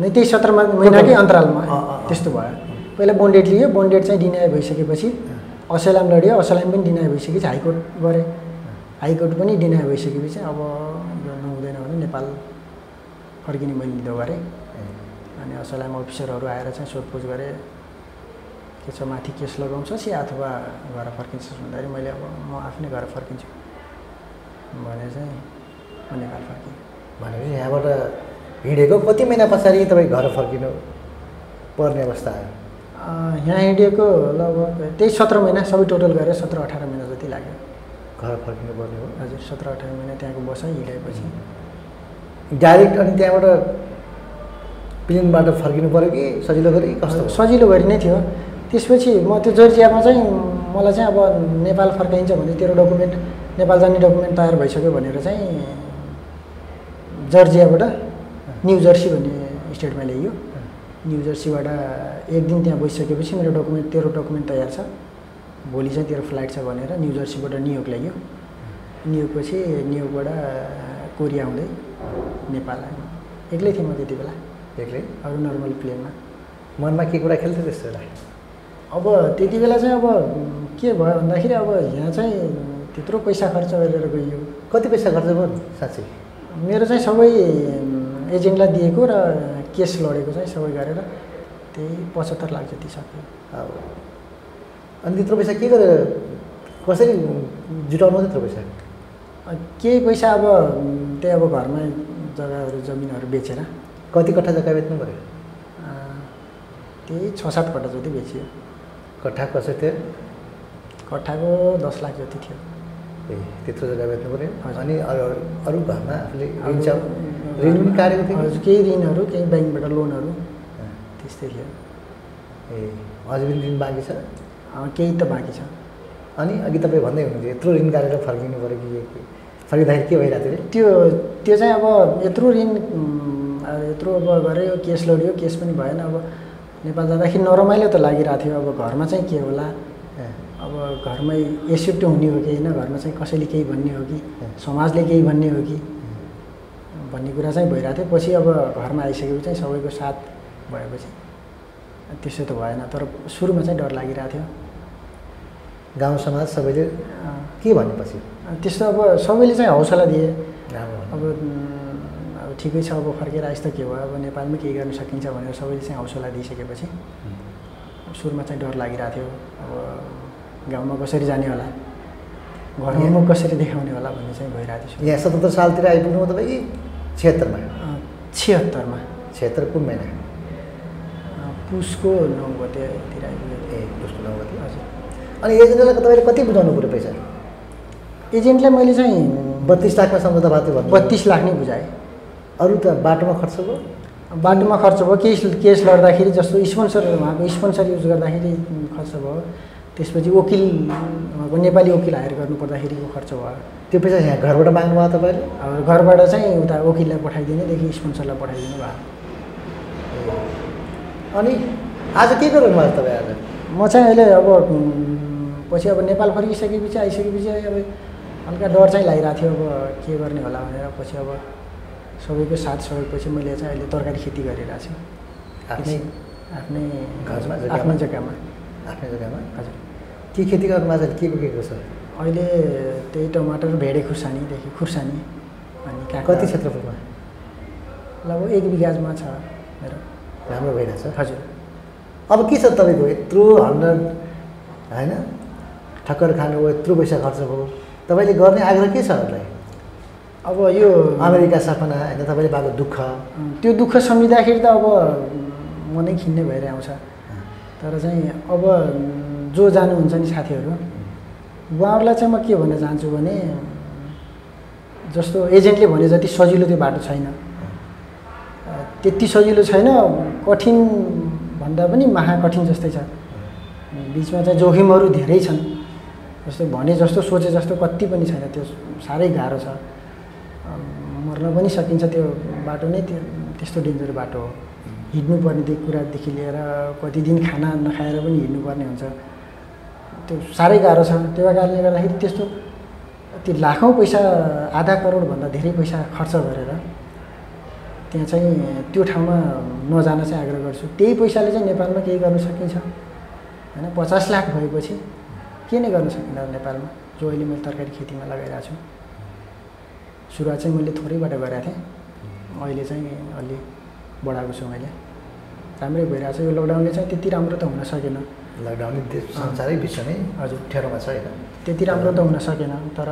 नै त्यही सत्र महिनाकै अन्तरालमा। त्यस्तो भयो। पहिला बोन्डेड लियो बोन्डेड चाहिँ डिनाइ भइसकेपछि असलाम लड्यो असलाम पनि डिनाइ भइसकेपछि हाइकोर्ट गऱ्यो हाइकोर्ट पनि डिनाइ भइसकेपछि अब यो नहुँदैन भने नेपाल फर्किने मैले निदो गरेँ। अनि असलाम अफिसरहरू आएर चाहिँ सोधपुछ गरे के छ माथि केस लगाउँछस् या अथवा घर फर्किन्छस् भन्दाखेरि मैले अब म आफ्नै घर फर्किन्छु। भने चाहिँ म नेपाल फर्किएँ। भनेपछि यहाँबाट हिँडेको कति महिना पछाडि तपाईँ घर फर्किनु पर्ने अवस्था आयो? यहाँ हिँडेको लगभग त्यही सत्र महिना सबै टोटल गरेर सत्र अठार महिना जति लाग्यो। घर फर्किनु पर्ने हो। हजुर सत्र अठार महिना त्यहाँको बसाइ हिँडेपछि डाइरेक्ट अनि त्यहाँबाट प्लेनबाट फर्किनु पऱ्यो कि सजिलो गरी? कस्तो? सजिलो गरी नै थियो। त्यसपछि म त्यो जर्जियामा चाहिँ मलाई चाहिँ अब नेपाल फर्काइन्छ भने तेरो डकुमेन्ट नेपाल जाने डकुमेन्ट तयार भइसक्यो भनेर चाहिँ जर्जियाबाट न्यु जर्सी भन्ने स्टेटमा ल्याइयो। न्यु जर्सीबाट एक दिन त्यहाँ बसिसकेपछि मेरो डकुमेन्ट तेरो डकुमेन्ट तयार छ। भोलि चाहिँ तेरो फ्लाइट छ भनेर न्यु जर्सीबाट न्युयोर्क ल्याइयो। न्युयोर्कपछि न्युयोर्कबाट कोरिया आउँदै नेपाल आयो एक्लै थिएँ म त्यति बेला। एक्लै? अरू नर्मल प्लेनमा। मनमा के कुरा खेल्थ्यो त्यस्तो बेला? अब त्यति बेला चाहिँ अब के भयो भन्दाखेरि अब यहाँ चाहिँ त्यत्रो पैसा खर्च गरेर गइयो। कति पैसा खर्च भयो साँच्चै? मेरो चाहिँ सबै एजेन्टलाई दिएको र केस लडेको चाहिँ सबै गरेर त्यही पचहत्तर लाख जति सक्यो। अब अनि त्यत्रो पैसा के गरेर कसरी जुटाउनु त्यत्रो पैसा? केही पैसा अब त्यही अब घरमै जग्गाहरू जमिनहरू बेचेर। कति कट्ठा जग्गा बेच्नु पऱ्यो त्यही छ सात कट्टा जति बेचियो। कट्ठा कसरी थियो? कट्ठाको दस लाख जति थियो। ए त्यत्रो जग्गा बेच्नु पऱ्यो। अनि अरू अरू घरमा आफूले ऋण पनि काटेको थियो? केही ऋणहरू केही ब्याङ्कबाट लोनहरू त्यस्तै थियो। ए अझै पनि ऋण बाँकी छ? केही त बाँकी छ। अनि अघि तपाईँ भन्दै हुनुहुन्थ्यो यत्रो ऋण काटेर फर्किनु पऱ्यो के? फर्किँदाखेरि के भइरहेको थियो? त्यो त्यो चाहिँ अब यत्रो ऋण यत्रो अब गऱ्यो केस लड्यो केस पनि भएन अब। नेपाल जाँदाखेरि नरमाइलो त लागिरहेको थियो। अब घरमा चाहिँ के होला? अब घरमै एसिप्ट हुने हो कि होइन? घरमा चाहिँ कसैले केही भन्ने हो कि। समाजले केही भन्ने हो कि? भन्ने कुरा चाहिँ भइरहेको थियो। पछि अब घरमा आइसकेपछि चाहिँ सबैको साथ भएपछि त्यसो त भएन। तर सुरुमा चाहिँ डर लागिरहेको थियो। गाउँ समाज सबैले के भनेपछि? त्यस्तो अब सबैले चाहिँ हौसला दिए। अब अब ठिकै छ अब फर्केर आइस त के भयो? अब नेपालमै केही गर्न सकिन्छ भनेर सबैले चाहिँ हौसला दिइसकेपछि सुरुमा चाहिँ डर लागिरहेको थियो। अब गाउँमा कसरी जाने होला? घरमा कसरी देखाउने होला भन्ने चाहिँ भइरहेको थियो यहाँ सतहत्तर सालतिर आइपुग्नु तपाईँ? छिहत्तरमा? छिहत्तरमा। छिहत्तर कुन महिना? पुसको नौ गतेतिर आइपुग्यो। ए उसको नौ गति। हजुर। अनि एजेन्टलाई तपाईँले कति बुझाउनु पऱ्यो पैसा? एजेन्टलाई मैले चाहिँ बत्तिस लाखमा सम्झौता भएको थियो बत्तिस लाख नै बुझाएँ। अरू त बाटोमा खर्च भयो। बाटोमा खर्च भयो केस केस लड्दाखेरि जस्तो स्पोन्सर उहाँको स्पोन्सर युज गर्दाखेरि खर्च भयो। त्यसपछि वकिल उहाँको नेपाली वकिल हायर गर्नु पर्दाखेरिको खर्च भयो। त्यो पैसा यहाँ घरबाट माग्नु भयो तपाईँले? अब घरबाट चाहिँ उता वकिललाई पठाइदिनेदेखि स्पोन्सरलाई पठाइदिनु भयो। अनि आज के गर्नु भयो तपाईँ आज? म चाहिँ अहिले अब पछि अब नेपाल फर्किसकेपछि आइसकेपछि अब हल्का डर चाहिँ लागिरहेको थियो अब के गर्ने होला भनेर। पछि अब सबैको साथ सहयोगपछि मैले चाहिँ अहिले तरकारी खेती गरिरहेको छु। आफ्नै आफ्नै घरमा? आफ्नै जग्गामा। आफ्नै जग्गामा? हजुर। के खेती गर्नु आज के को के को छ? अहिले त्यही टमाटर भेडे खुर्सानीदेखि खुर्सानी अनि कति क्षेत्रफलमा? लगभग एक बिघामा छ मेरो। राम्रो भइरहेछ। हजुर। अब के छ तपाईँको यत्रो हन्ड्रेड होइन? ठक्कर खानुभयो यत्रो पैसा खर्च भयो। तपाईँले गर्ने आग्रह के छ अरूलाई? अब यो अमेरिका सपना होइन तपाईँले पाएको दुःख। त्यो दुःख सम्झिँदाखेरि त अब मनै खिन्ने भएर आउँछ। तर चाहिँ अब जो जानुहुन्छ नि साथीहरू उहाँहरूलाई चाहिँ म के भन्न चाहन्छु भने जस्तो एजेन्टले भने जति सजिलो त्यो बाटो छैन। त्यति सजिलो छैन कठिन भन्दा पनि महाकठिन जस्तै छ। बिचमा चाहिँ जोखिमहरू धेरै छन्। जस्तो भने जस्तो सोचे जस्तो कति पनि छैन। त्यो साह्रै गाह्रो छ। मर्न पनि सकिन्छ त्यो बाटो नै। त्यो त्यस्तो डेन्जर बाटो हो। हिँड्नुपर्ने कुरादेखि लिएर कति दिन खाना नखाएर पनि हिँड्नुपर्ने हुन्छ। त्यो साह्रै गाह्रो छ। त्यो कारणले गर्दाखेरि त्यस्तो त्यो लाखौँ पैसा आधा करोडभन्दा धेरै पैसा खर्च गरेर त्यहाँ चाहिँ त्यो ठाउँमा नजान चाहिँ आग्रह गर्छु। त्यही पैसाले चाहिँ नेपालमा केही गर्न सकिन्छ। होइन पचास लाख भएपछि के नै गर्न सकिँदा नेपालमा जो अहिले मैले तरकारी खेतीमा लगाइरहेको छु। सुरुवात चाहिँ मैले थोरैबाट गरेको थिएँ। अहिले चाहिँ अलि बढाएको छु मैले। राम्रै भइरहेको छ। यो लकडाउनले चाहिँ त्यति राम्रो त हुन सकेन। लकडाउनले देश संसारै विश्व नै हजुर। ठेरोमा छ होइन। त्यति राम्रो त हुन सकेन तर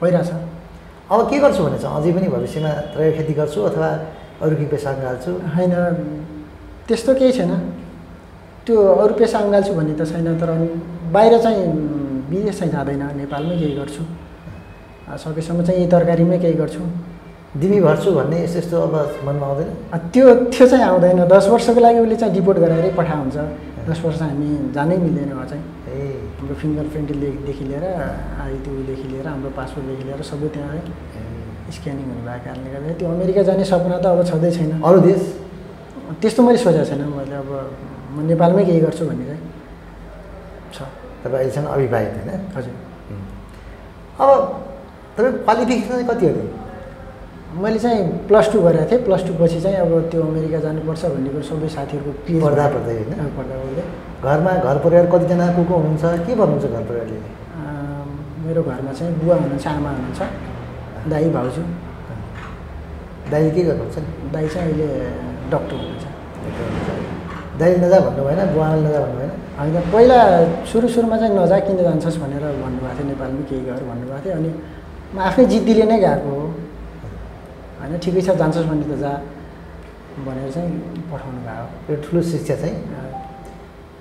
भइरहेछ। अब के गर्छु भने चाहिँ अझै पनि भविष्यमा तरकारी खेती गर्छु अथवा अरू केही पेसा गाल्छु होइन त्यस्तो केही छैन। त्यो अरू पेसा अँगाल्छु भन्ने त छैन तर बाहिर चाहिँ विदेश चाहिँ जाँदैन नेपालमै केही गर्छु। सकेसम्म चाहिँ यही तरकारीमै केही गर्छु। दिमी भर्छु भन्ने यस्तो यस्तो अब मनमा आउँदैन? त्यो त्यो चाहिँ आउँदैन। दस वर्षको लागि उसले चाहिँ डिपोर्ट गराएरै पठा हुन्छ। दस वर्ष हामी जानै मिल्दैन उहाँ चाहिँ। ए। हाम्रो फिङ्गर प्रिन्टदेखि लिएर आइटियूदेखि लिएर हाम्रो पासपोर्टदेखि लिएर सबै त्यहाँ स्क्यानिङ हुने भएको कारणले गर्दा त्यो अमेरिका जाने सपना त अब छँदै छैन। अरू देश? त्यस्तो मैले सोचेको छैन। मैले अब म नेपालमै केही गर्छु भन्ने चाहिँ छ। तपाईँ अहिलेसम्म अविवाहित होइन? हजुर। अब तपाईँको क्वालिफिकेसन चाहिँ कति हो नि मैले चाहिँ प्लस टू गरेको थिएँ। प्लस टू पछि चाहिँ अब त्यो अमेरिका जानुपर्छ भन्ने कुरो सबै साथीहरूको क्लियर पढ्दा पढ्दै होइन? पढ्दा पढ्दै घरमा घर परिवार कतिजना को को हुनुहुन्छ? के भन्नुहुन्छ घर परिवारले? मेरो घरमा चाहिँ बुवा हुनुहुन्छ आमा हुनुहुन्छ। दाई भाउजू दाइले के गर्नुहुन्छ? दाई चाहिँ अहिले डक्टर हुनुहुन्छ। दाइले नजा भन्नु भएन बुवाले नजा भन्नु भएन। होइन पहिला सुरु सुरुमा चाहिँ नजा किन जान्छस् भनेर भन्नुभएको थियो नेपालमै केही गर भन्नुभएको थियो। अनि म आफ्नै जिद्दीले नै गएको हो। होइन ठिकै छ जान्छस् भने त जा भनेर चाहिँ पठाउनु भयो एउटा ठुलो शिक्षा चाहिँ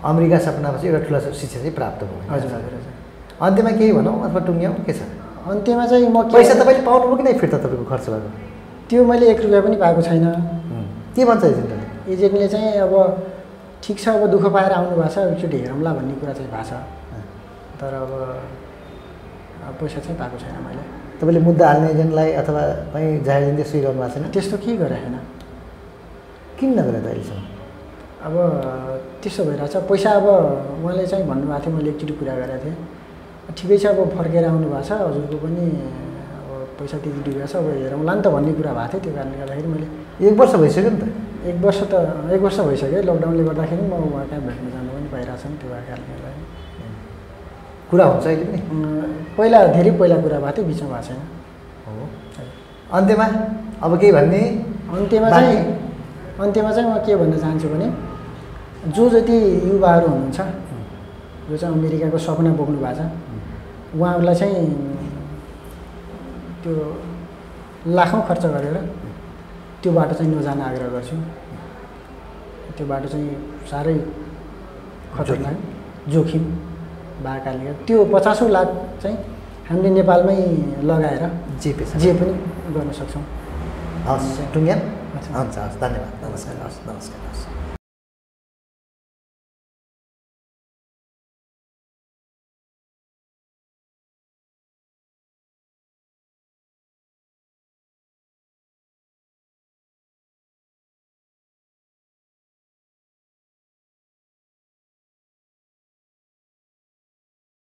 अमेरिका सपनापछि एउटा ठुलो शिक्षा चाहिँ प्राप्त भयो। हजुर हजुर हजुर। अन्त्यमा केही भनौँ अथवा टुङ्ग्याउँ के छ? अन्त्यमा चाहिँ म पैसा तपाईँले पाउनुभयो कि नै फिर्ता तपाईँको खर्च भएको त्यो मैले एक रुपियाँ पनि पाएको छैन। के भन्छ एजेन्टले एजेन्टले चाहिँ अब ठिक छ अब दुःख पाएर आउनु भएको छ एकचोटि हेरौँला भन्ने कुरा चाहिँ भएको छ। तर अब पैसा चाहिँ पाएको छैन मैले। तपाईँले मुद्दा हाल्ने एजेन्टलाई अथवा कहीँ जाहेर दिँदै सुई गर्नु भएको छैन? त्यस्तो केही गरेको छैन। किन नगरे त अहिलेसम्म? अब त्यस्तो भइरहेछ पैसा अब उहाँले चाहिँ भन्नुभएको थियो मैले एकचोटि कुरा गरेको थिएँ। ठिकै छ अब फर्केर आउनु भएको छ। हजुरको पनि अब पैसा त्यति डुबेको छ अब हेरौँला नि त भन्ने कुरा भएको थियो। त्यो कारणले गर्दाखेरि मैले एक वर्ष भइसक्यो नि त? एक वर्ष त एक वर्ष भइसक्यो। लकडाउनले गर्दाखेरि म उहाँ कहाँ भेट्न जानु पनि भइरहेको छ नि त्यो भएको कारणले गर्दाखेरि। कुरा हुन्छ अहिले पनि? पहिला धेरै पहिला कुरा भएको थियो बिचमा भएको छैन। हो। अन्त्यमा? अब केही भन्ने? अन्त्यमा चाहिँ अन्त्यमा चाहिँ म के भन्न चाहन्छु भने जो जति युवाहरू हुनुहुन्छ जो चाहिँ अमेरिकाको सपना बोक्नु भएको छ उहाँहरूलाई चाहिँ त्यो लाखौँ खर्च गरेर त्यो बाटो चाहिँ नजान आग्रह गर्छु। त्यो बाटो चाहिँ साह्रै खतरनाक जोखिम। भएको कारणले गर्दा त्यो पचासौँ लाख चाहिँ हामीले नेपालमै लगाएर जे पेसा जे पनि गर्न सक्छौँ। हस् टुङ्ग्यान। हुन्छ हस् धन्यवाद। नमस्कार हस् नमस्कार हस्।